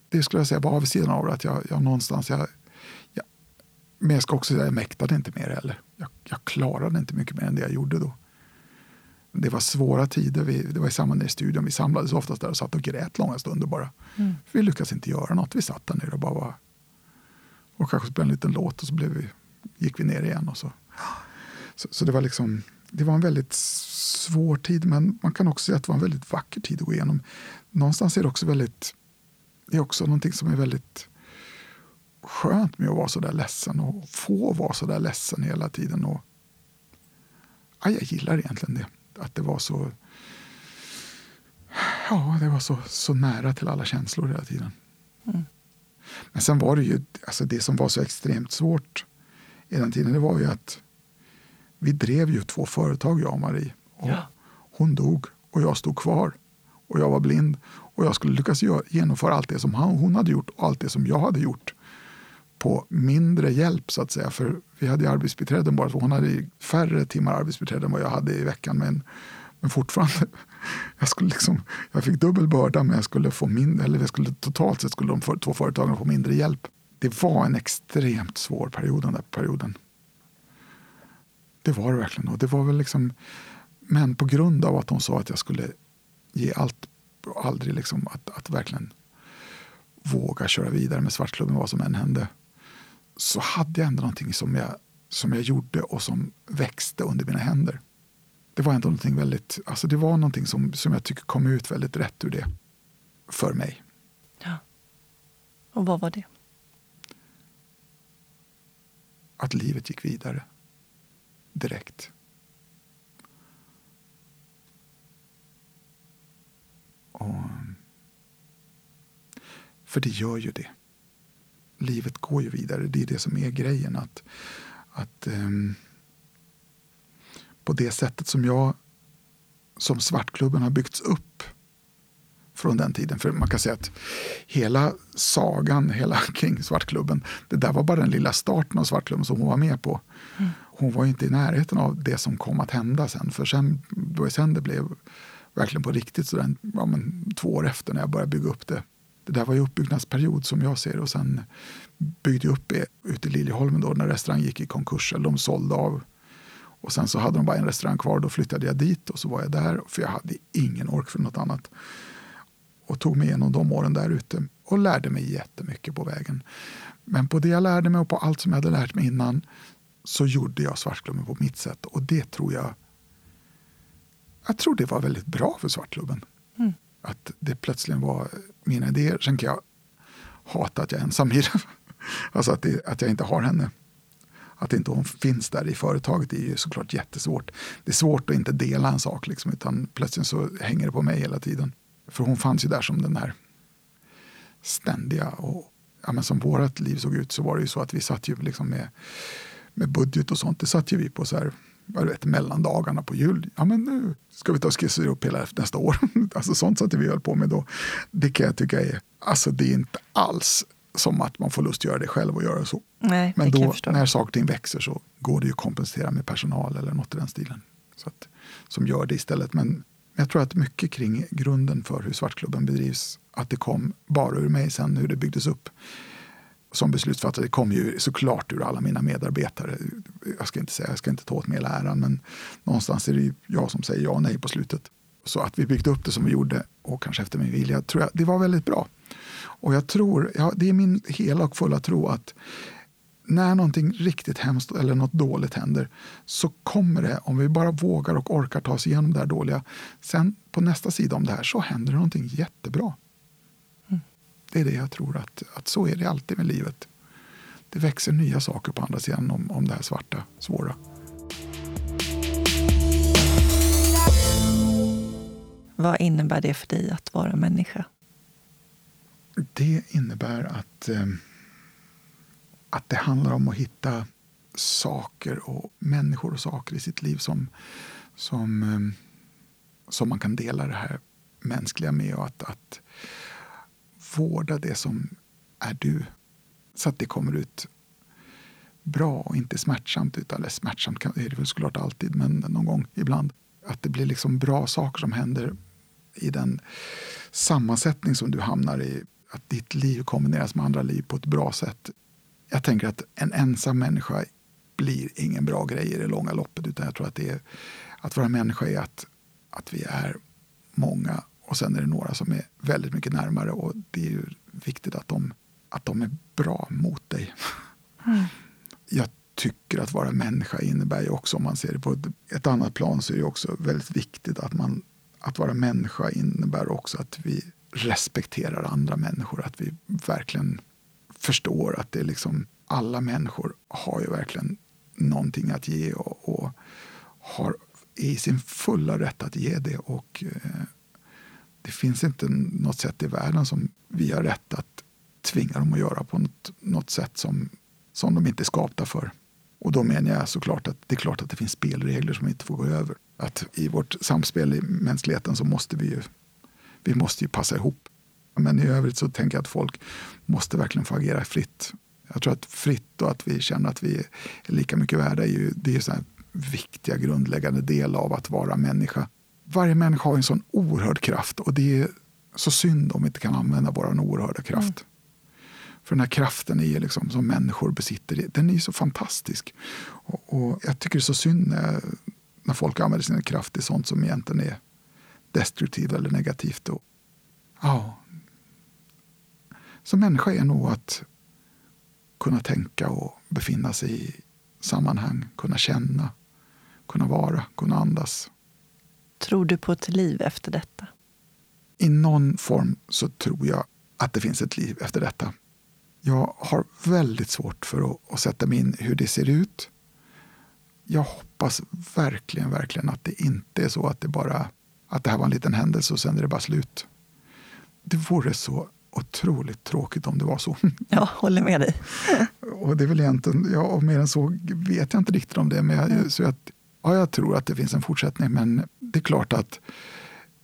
det skulle jag säga var avsidan av det att jag, jag någonstans jag, jag, men jag ska också säga jag mäktade inte mer heller. Jag, jag klarade inte mycket mer än det jag gjorde då det var svåra tider. Vi, det var i samband med studion. Vi samlades oftast där och satt och grät långa stunder bara. Mm. Vi lyckades inte göra något. Vi satt där nere och bara var, och kanske spelade en liten låt och så blev vi, gick vi ner igen. Och så. Så, så, det var liksom det var en väldigt svår tid, men man kan också säga att det var en väldigt vacker tid att gå igenom. Någonstans är det också väldigt, det är också någonting som är väldigt skönt med att vara så där ledsen och få vara så där ledsen hela tiden. Och, ja, jag gillar egentligen det att det var så ja, det var så, så nära till alla känslor hela tiden. Mm. Men sen var det ju, alltså det som var så extremt svårt i den tiden, det var ju att vi drev ju två företag, jag och Marie. Och ja. Hon dog och jag stod kvar. Och jag var blind. Och jag skulle lyckas genomföra allt det som hon hade gjort och allt det som jag hade gjort på mindre hjälp så att säga. För vi hade ju arbetsbiträden bara, för hon hade färre timmar arbetsbiträde än vad jag hade i veckan. Men, men fortfarande, jag, skulle liksom, jag fick dubbel börda men jag skulle få mindre, eller jag skulle, totalt sett skulle de för, två företagen få mindre hjälp. Det var en extremt svår period den där perioden. Det var det verkligen. Och det var väl liksom, men på grund av att de sa att jag skulle ge allt, aldrig liksom att, att verkligen våga köra vidare med Svartklubben vad som än hände så hade jag ändå någonting som jag, som jag gjorde och som växte under mina händer. Det var ändå någonting väldigt, alltså det var någonting som, som jag tycker kom ut väldigt rätt ur det. För mig. Ja. Och vad var det? Att livet gick vidare. Direkt. Och, för det gör ju det livet går ju vidare. Det är det som är grejen. Att, att um, på det sättet som jag som Svartklubben har byggts upp från den tiden. För man kan säga att hela sagan hela kring Svartklubben, det där var bara den lilla starten av Svartklubben som hon var med på. Mm. Hon var inte i närheten av det som kom att hända sen. För sen, då sen det blev verkligen på riktigt, så den, ja, men, två år efter när jag började bygga upp det det där var ju uppbyggnadsperiod som jag ser och sen byggde jag upp det ute i Liljeholmen då när restaurangen gick i konkurs, eller de sålde av. Och sen så hade de bara en restaurang kvar, då flyttade jag dit och så var jag där för jag hade ingen ork för något annat. Och tog mig igenom de åren där ute och lärde mig jättemycket på vägen. Men på det jag lärde mig och på allt som jag hade lärt mig innan så gjorde jag Svartklubben på mitt sätt och det tror jag jag tror det var väldigt bra för Svartklubben. Mm. Att det plötsligt var mina idéer. Sen kan jag hata att jag är ensam i det. Alltså att, det, att jag inte har henne. Att inte hon finns där i företaget är ju såklart jättesvårt. Det är svårt att inte dela en sak, liksom, utan plötsligt så hänger det på mig hela tiden. För hon fanns ju där som den här ständiga och ja, men som vårt liv såg ut så var det ju så att vi satt ju liksom med, med budget och sånt. Det satt ju vi på så här jag vet, mellandagarna på jul. Ja, men nu ska vi ta och skissa upp hela nästa år. alltså sånt satte vi höll på med då. Det kan jag tycka är, alltså det är inte alls som att man får lust att göra det själv och göra så. Nej, men då när saker och ting växer så går det ju att kompensera med personal eller något i den stilen. Så att, som gör det istället. Men jag tror att mycket kring grunden för hur Svartklubben bedrivs, att det kom bara ur mig sen hur det byggdes upp som beslutsfattare kom ju såklart ur alla mina medarbetare. Jag ska inte säga, jag ska inte ta åt mig hela äran, men någonstans är det ju jag som säger ja och nej på slutet. Så att vi byggde upp det som vi gjorde, och kanske efter min vilja, tror jag det var väldigt bra. Och jag tror, ja, det är min hela och fulla tro att när någonting riktigt hemskt eller något dåligt händer så kommer det, om vi bara vågar och orkar ta oss igenom det här dåliga, sen på nästa sida om det här så händer det någonting jättebra. Det är det jag tror att, att så är det alltid med livet. Det växer nya saker på andra sidan om, om det här svarta, svåra. Vad innebär det för dig att vara människa? Det innebär att eh, att det handlar om att hitta saker och människor och saker i sitt liv som, som, ehm, som man kan dela det här mänskliga med och att, att vårda det som är du så att det kommer ut bra och inte smärtsamt. Utan, eller smärtsamt är det väl såklart alltid, men någon gång ibland. Att det blir liksom bra saker som händer i den sammansättning som du hamnar i. Att ditt liv kombineras med andra liv på ett bra sätt jag tänker att en ensam människa blir ingen bra grej i det långa loppet. Utan jag tror att det är, att vara människa är att, att vi är många och sen är det några som är väldigt mycket närmare och det är ju viktigt att de, att de är bra mot dig. Mm. Jag tycker att vara människa innebär ju också, om man ser det på ett, annat plan, så är det också väldigt viktigt att man att vara människa innebär också att vi respekterar andra människor. Att vi verkligen förstår att det liksom, alla människor har ju verkligen någonting att ge och, och har i sin fulla rätt att ge det. Och eh, det finns inte något sätt i världen som vi har rätt att tvinga dem att göra på något, något sätt som, som de inte är skapta för. Och då menar jag såklart att det är klart att det finns spelregler som inte får gå över. Att i vårt samspel i mänskligheten så måste vi ju, vi måste ju passa ihop. Men i övrigt så tänker jag att folk måste verkligen få agera fritt. Jag tror att fritt och att vi känner att vi är lika mycket värda är ju, det är en viktiga grundläggande del av att vara människa. Varje människa har en sån oerhörd kraft och det är så synd om vi inte kan använda vår oerhörda kraft. Mm. För den här kraften är liksom, som människor besitter, den är så fantastisk. Och, och, jag tycker det är så synd när, när folk använder sin kraft till sånt som egentligen är destruktivt eller negativt. Och, ja, som människa är nog att kunna tänka och befinna sig i sammanhang, kunna känna, kunna vara, kunna andas. Tror du på ett liv efter detta? I någon form så tror jag att det finns ett liv efter detta. Jag har väldigt svårt för att, att sätta mig in hur det ser ut. Jag hoppas verkligen, verkligen att det inte är så att det bara att det här var en liten händelse och sen är det bara slut. Det vore så otroligt tråkigt om det var så. Ja, håller med dig. och det är väl egentligen, ja, och mer än så vet jag inte riktigt om det. Men jag, så att, ja, jag tror att det finns en fortsättning. Men det är klart att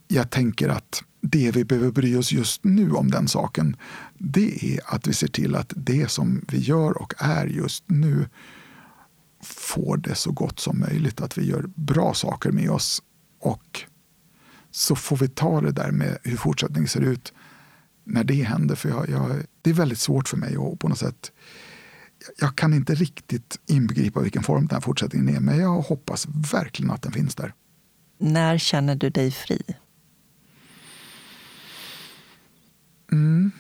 jag tänker att det vi behöver bry oss just nu om den saken, det är att vi ser till att det som vi gör och är just nu får det så gott som möjligt. Att vi gör bra saker med oss och så får vi ta det där med hur fortsättningen ser ut när det händer. För jag, jag, det är väldigt svårt för mig att på något sätt jag kan inte riktigt inbegripa vilken form den här fortsättningen är, men jag hoppas verkligen att den finns där. När känner du dig fri? Mm.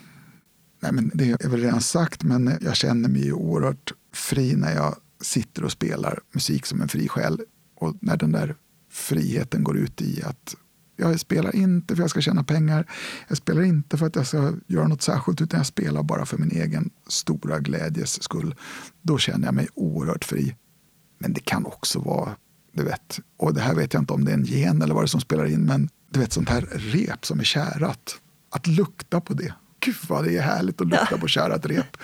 Nej, men det är väl redan sagt, men jag känner mig oerhört fri när jag sitter och spelar musik som en fri själ. Och när den där friheten går ut i att jag spelar inte för att jag ska tjäna pengar. Jag spelar inte för att jag ska göra något särskilt utan jag spelar bara för min egen stora glädjes skull. Då känner jag mig oerhört fri. Men det kan också vara, du vet, och det här vet jag inte om det är en gen eller vad det är som spelar in, men du vet sånt här rep som är kärat. Att lukta på det. Gud vad det är härligt att lukta ja. på kärat rep.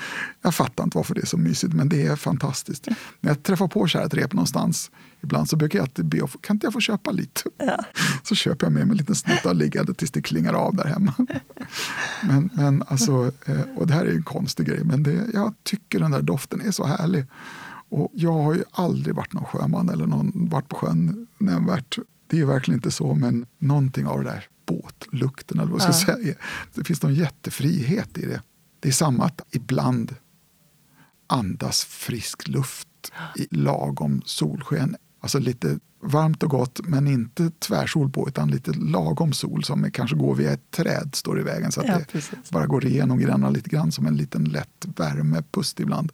Jag fattar inte varför det är så mysigt, men det är fantastiskt. När jag träffar på kärat rep någonstans Ibland så brukar jag be kan inte jag få köpa lite? Ja. Så köper jag med mig en liten snutta liggande tills det klingar av där hemma. Men, men alltså, eh, och det här är en konstig grej, men det, jag tycker den där doften är så härlig. Och jag har ju aldrig varit någon sjöman eller någon, varit på sjön nämnvärt. Det är verkligen inte så, men någonting av det där båtlukten, eller vad ska ja. säga, det finns någon jättefrihet i det. Det är samma att ibland andas frisk luft i lagom solsken Alltså lite varmt och gott, men inte tvärsol på, utan lite lagom sol som kanske går via ett träd, står i vägen. Så att Ja, det bara går igenom grannarna lite grann som en liten lätt värmepust ibland.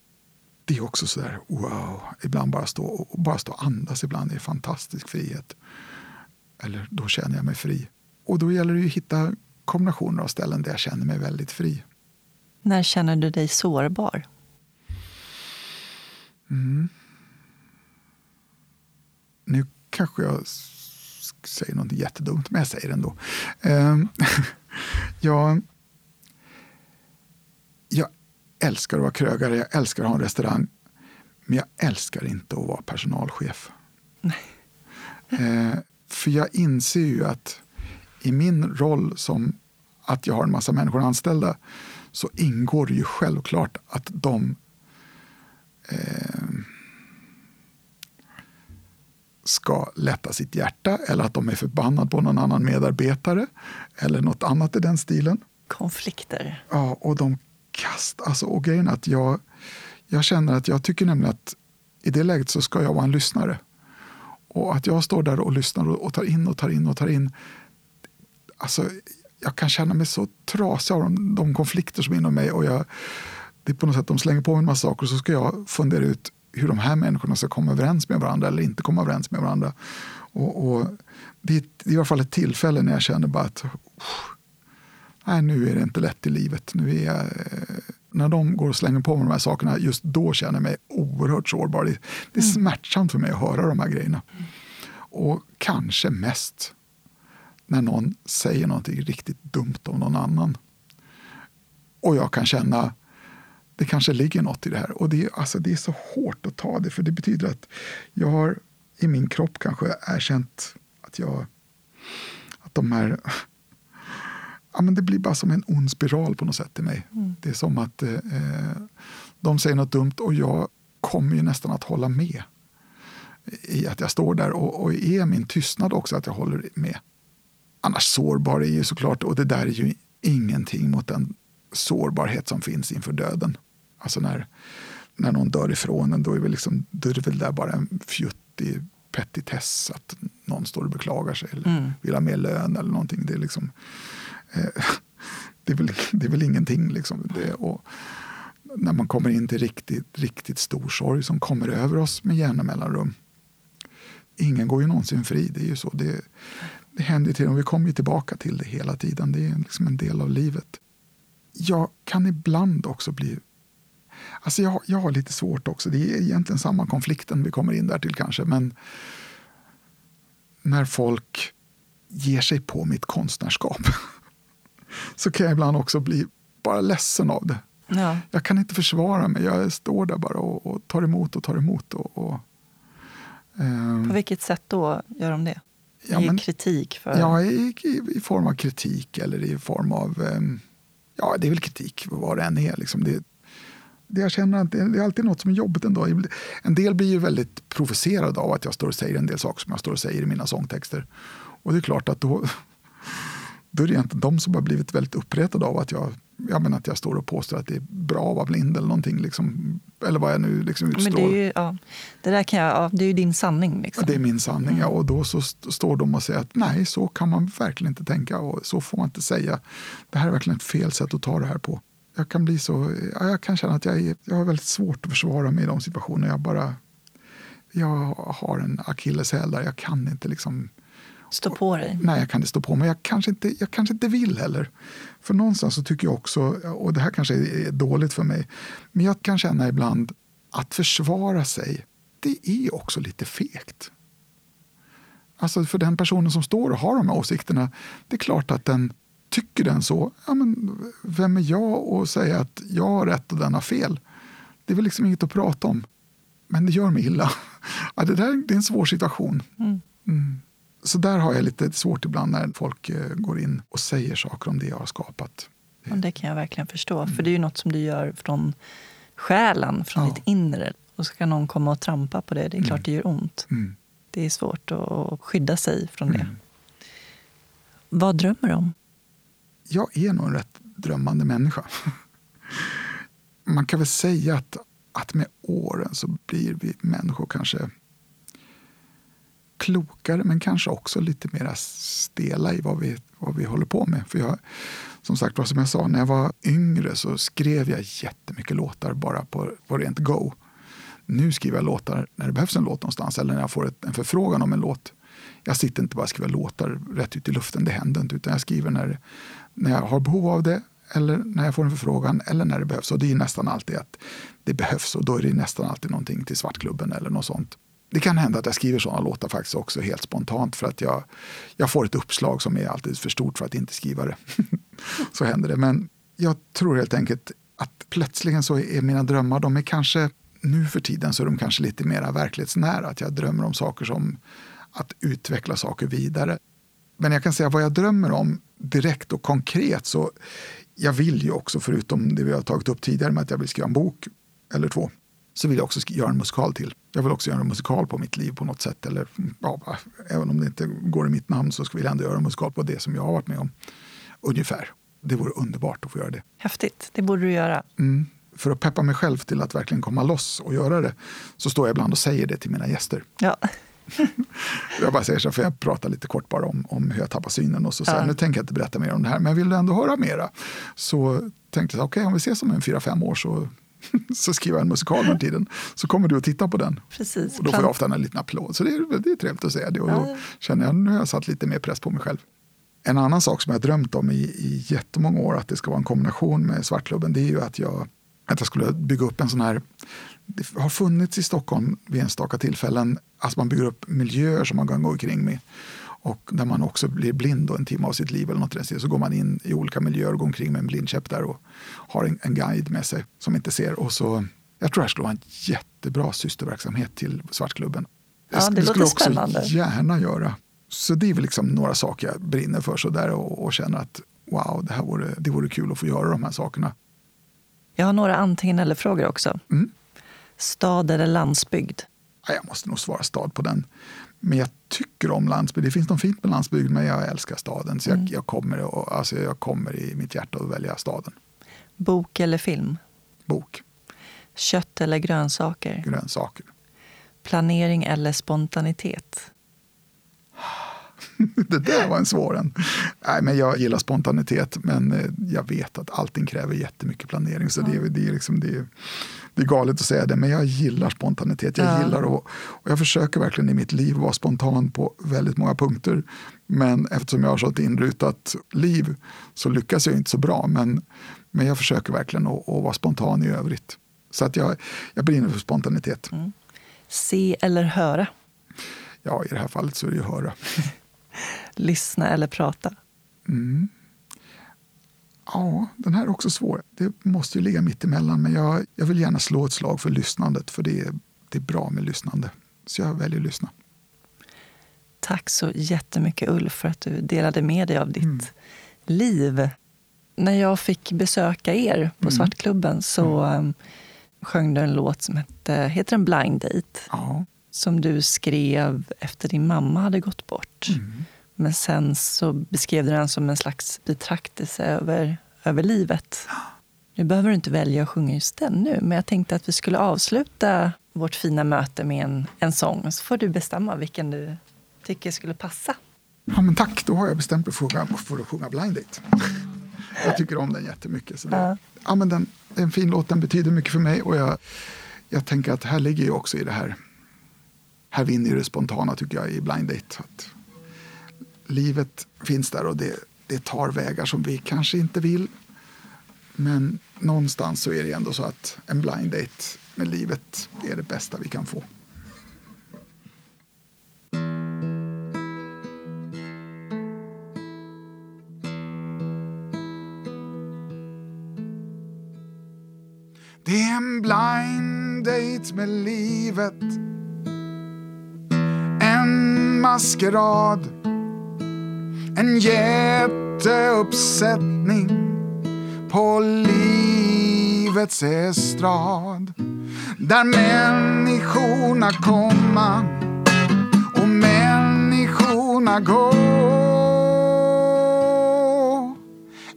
Det är också så där, wow, ibland bara stå och bara stå och andas ibland är fantastisk frihet. Eller då känner jag mig fri. Och då gäller det ju att hitta kombinationer av ställen där jag känner mig väldigt fri. När känner du dig sårbar? Nu kanske jag säger något jättedumt, men jag säger det ändå. Ehm, jag älskar att vara krögare, jag älskar att ha en restaurang. Men jag älskar inte att vara personalchef. Eh, för jag inser ju att i min roll som att jag har en massa människor anställda så ingår det ju självklart att de eh, ska lätta sitt hjärta eller att de är förbannade på någon annan medarbetare eller något annat i den stilen. Konflikter. Ja, och de kast, alltså, och grejen är att jag, jag känner att jag tycker nämligen att i det läget så ska jag vara en lyssnare. Och att jag står där och lyssnar och, och tar in och tar in och tar in. Alltså, jag kan känna mig så trasig av de, de konflikter som är inom mig. Och jag, det är på något sätt, de slänger på mig en massa saker och så ska jag fundera ut hur de här människorna ska komma överens med varandra eller inte komma överens med varandra. Och, och det, är, det är i alla fall ett tillfälle när jag känner bara att nej, nu är det inte lätt i livet. Nu är jag, eh, när de går och slänger på mig de här sakerna, just då känner jag mig oerhört sårbar. Det, det är smärtsamt för mig att höra de här grejerna. Och kanske mest när någon säger någonting riktigt dumt om någon annan. Och jag kan känna, det kanske ligger något i det här. Och det, är- alltså, det är så hårt att ta det, för det betyder att jag har i min kropp kanske erkänt att jag, att de här ja, men det blir bara som en ond spiral på något sätt i mig. Det är som att eh, de säger något dumt och jag kommer ju nästan att hålla med. I att jag står där och, och är min tystnad också att jag håller med. Annars sårbar är ju såklart, och det där är ju ingenting mot den sårbarhet som finns inför döden. Alltså när, när någon dör ifrån en, då är, väl liksom, då är det väl där bara en fjuttig petitess att någon står och beklagar sig eller vill ha mer lön eller någonting. Det är liksom eh, Eh, det är väl, det är väl ingenting. Liksom. Det, och när man kommer in till riktigt, riktigt stor sorg som kommer över oss med jämna mellanrum. Ingen går ju någonsin fri, det är ju så. Det, det händer till och vi kommer ju tillbaka till det hela tiden. Det är liksom en del av livet. Jag kan ibland också bli... Alltså jag, jag har lite svårt också. Det är egentligen samma konflikten vi kommer in där till kanske. Men när folk ger sig på mitt konstnärskap så kan jag ibland också bli bara ledsen av det. Ja. Jag kan inte försvara mig. Jag står där bara och, och tar emot och tar emot. Och, och, ehm, På vilket sätt då gör de det? Ja, Ge men- kritik för... Ja, i, i, i form av kritik eller i form av... ehm, ja, det är väl kritik vad det än är. Liksom. Det, det jag känner att det, det är alltid något som är jobbigt ändå. En del blir ju väldigt provocerade av att jag står och säger en del saker som jag står och säger i mina sångtexter. Och det är klart att då, då är det egentligen de som har blivit väldigt uppretade av att jag, jag, menar att jag står och påstår att det är bra att vara blind eller någonting. Liksom, eller vad jag nu liksom utstår. Men det, är ju, ja, det där kan jag, ja, det är ju din sanning. Liksom. Ja, det är min sanning. Ja. Och då så st- står de och säger att nej, så kan man verkligen inte tänka och så får man inte säga. Det här är verkligen ett fel sätt att ta det här på. Jag kan bli så, ja, jag kan känna att jag, är, jag har väldigt svårt att försvara mig i de situationerna. Jag bara, jag har en akilleshäl där. Jag kan inte liksom, Stå på dig. nej jag kan inte stå på mig. Jag kanske inte, jag kanske inte vill heller. För någonstans så tycker jag också, och det här kanske är dåligt för mig, men jag kan känna ibland att försvara sig, det är också lite fegt. Alltså för den personen som står och har de här åsikterna, det är klart att den tycker den så, ja men vem är jag att säga att jag har rätt och den har fel? Det är väl liksom inget att prata om. Men det gör mig illa. Ja, det, där, det är en svår situation. Mm. Så där har jag lite svårt ibland när folk eh, går in och säger saker om det jag har skapat. Och det kan jag verkligen förstå. För det är ju något som du gör från själen, från Ja. ditt inre. Och ska någon komma och trampa på det, det är klart det gör ont. Mm. Det är svårt att skydda sig från det. Vad drömmer du om? jag är nog en rätt drömmande människa. Man kan väl säga att, att med åren så blir vi människor kanske klokare men kanske också lite mer stela i vad vi, vad vi håller på med. För jag, som sagt som jag sa, när jag var yngre så skrev jag jättemycket låtar bara på, på rent go. Nu skriver jag låtar när det behövs en låt någonstans eller när jag får ett, en förfrågan om en låt. Jag sitter inte bara och skriver låtar rätt ut i luften, det händer inte. Utan jag skriver när, när jag har behov av det eller när jag får en förfrågan eller när det behövs. Och det är nästan alltid att det behövs och då är det nästan alltid någonting till Svartklubben eller något sånt. Det kan hända att jag skriver sådana låtar faktiskt också helt spontant för att jag, jag får ett uppslag som är alltid för stort för att inte skriva det. så händer det. Men jag tror helt enkelt att plötsligen så är mina drömmar, de är kanske nu för tiden så är de kanske lite mer verklighetsnära. Att jag drömmer om saker som att utveckla saker vidare. Men jag kan säga vad jag drömmer om direkt och konkret så jag vill ju också, förutom det vi har tagit upp tidigare med att jag vill skriva en bok eller två, så vill jag också göra en musikal till. Jag vill också göra en musikal på mitt liv på något sätt. Eller, ja, även om det inte går i mitt namn så vill jag ändå göra en musikal på det som jag har varit med om. Ungefär. Det vore underbart att få göra det. Häftigt. Det borde du göra. Mm. För att peppa mig själv till att verkligen komma loss och göra det så står jag ibland och säger det till mina gäster. Ja. jag bara säger så, för jag pratar lite kort bara om, om hur jag tappar synen och så säger ja. nu tänker jag inte berätta mer om det här, men vill du ändå höra mera? Så tänkte jag, okej okay, om vi ses om en fyra, fem år så så skriver jag en musikal den tiden. Så kommer du att titta på den. Precis, och då får jag ofta en liten applåd. Så det är, det är trevligt att säga det. Och då känner jag nu har jag satt lite mer press på mig själv. En annan sak som jag drömt om i, i jättemånga år, att det ska vara en kombination med Svartklubben, det är ju att jag, att jag skulle bygga upp en sån här det har funnits i Stockholm vid enstaka tillfällen, alltså man bygger upp miljöer som man kan gå omkring med. Och när man också blir blind en timme av sitt liv eller något så går man in i olika miljöer och går omkring med en blindkäpp där och har en, en guide med sig som inte ser. Och så, jag tror det här skulle vara en jättebra systerverksamhet till Svartklubben. Ja, det, det skulle jag också spännande. gärna göra. Så det är väl liksom några saker jag brinner för så där och, och känner att wow, det här vore, det vore kul att få göra de här sakerna. Jag har några antingen eller-frågor också. Mm. Stad eller landsbygd? Ja, jag måste nog svara stad på den. Men jag tycker om landsbygd. Det finns något fint med landsbygd, men jag älskar staden. Så jag, mm. jag, kommer, alltså jag kommer i mitt hjärta att välja staden. Bok eller film? Bok. Kött eller grönsaker? Grönsaker. Planering eller spontanitet? det där var en svår en. Nej, men jag gillar spontanitet, men eh, jag vet att allting kräver jättemycket planering. Så det, det, är liksom, det, det är galet att säga det, men jag gillar spontanitet. Jag ja. gillar och, och jag försöker verkligen i mitt liv vara spontan på väldigt många punkter. Men eftersom jag har så ett inrutat liv så lyckas jag inte så bra. Men, men jag försöker verkligen att, att vara spontan i övrigt. Så att jag, jag brinner för spontanitet. Mm. Se eller höra? Ja, i det här fallet så är det ju höra. Lyssna eller prata? Mm. Ja, den här är också svår. Det måste ju ligga mitt emellan, men jag, jag vill gärna slå ett slag för lyssnandet, för det är, det är bra med lyssnande. Så jag väljer att lyssna. Tack så jättemycket Ulf för att du delade med dig av ditt mm. liv. När jag fick besöka er på mm. Svartklubben så mm. Um, sjöng du en låt som hette, heter en Blind Date. Ja. Som du skrev efter din mamma hade gått bort. Mm. Men sen så beskrev du den som en slags betraktelse över, över livet. Nu behöver du inte välja att sjunga just den nu, men jag tänkte att vi skulle avsluta vårt fina möte med en, en sång. Så får du bestämma vilken du tycker skulle passa. Ja, men tack, då har jag bestämt mig för att sjunga Blind Date. Jag tycker om den jättemycket. Så det, ja. Ja, men den, en fin låt, den betyder mycket för mig. Och jag, jag tänker att här ligger ju också i det här. Här vinner det spontana tycker jag i Blind Date. Att livet finns där och det, det tar vägar som vi kanske inte vill. Men någonstans så är det ändå så att en blind date med livet är det bästa vi kan få. Det är en blind date med livet En maskerad en jätteuppsättning på livets estrad där människorna komma och människorna gå.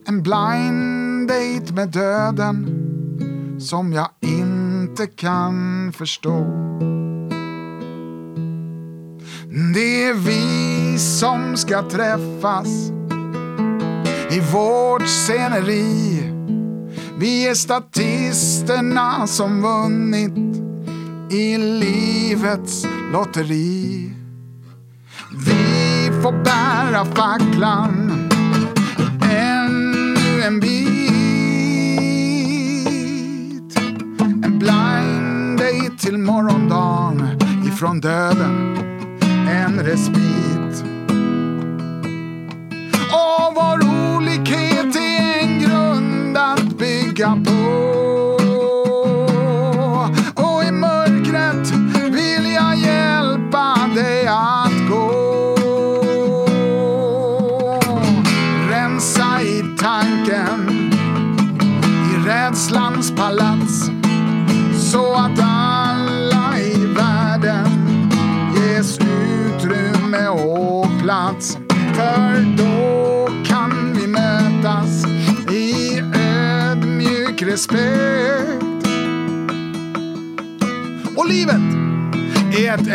En blind date med döden som jag inte kan förstå. Det är vi som ska träffas i vårt sceneri. Vi är statisterna som vunnit i livets lotteri. Vi får bära facklan ännu en bit. En blind date till morgondagen ifrån döden en respit. Och vår olikhet är en grund att bygga på. Respekt. Och livet är ett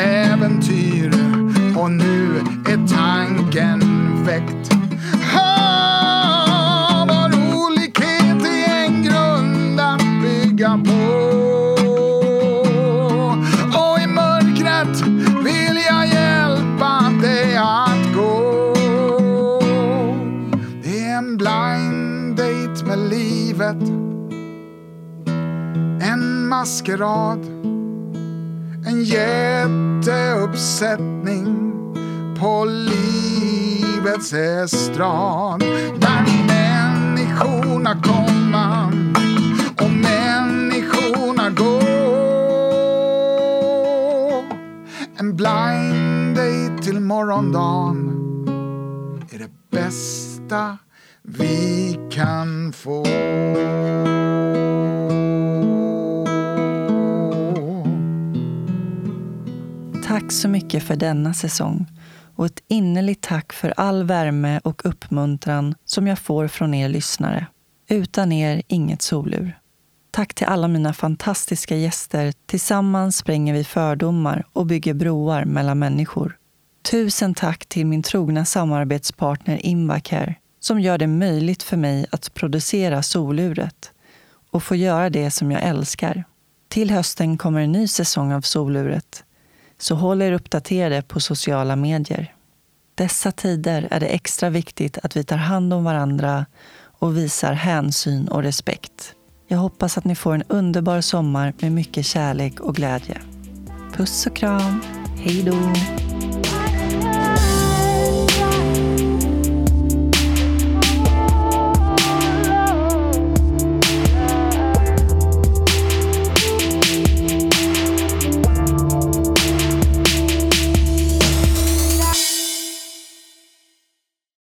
maskerad. En jätteuppsättning på livets estrad. Där människorna komma och människorna gå. En blind date till morgondagen är det bästa vi kan få. Tack så mycket för denna säsong och ett innerligt tack för all värme och uppmuntran som jag får från er lyssnare. Utan er, inget solur. Tack till alla mina fantastiska gäster. Tillsammans spränger vi fördomar och bygger broar mellan människor. Tusen tack till min trogna samarbetspartner Invacare som gör det möjligt för mig att producera soluret och få göra det som jag älskar. Till hösten kommer en ny säsong av Soluret, så håll er uppdaterade på sociala medier. Dessa tider är det extra viktigt att vi tar hand om varandra och visar hänsyn och respekt. Jag hoppas att ni får en underbar sommar med mycket kärlek och glädje. Puss och kram. Hej då!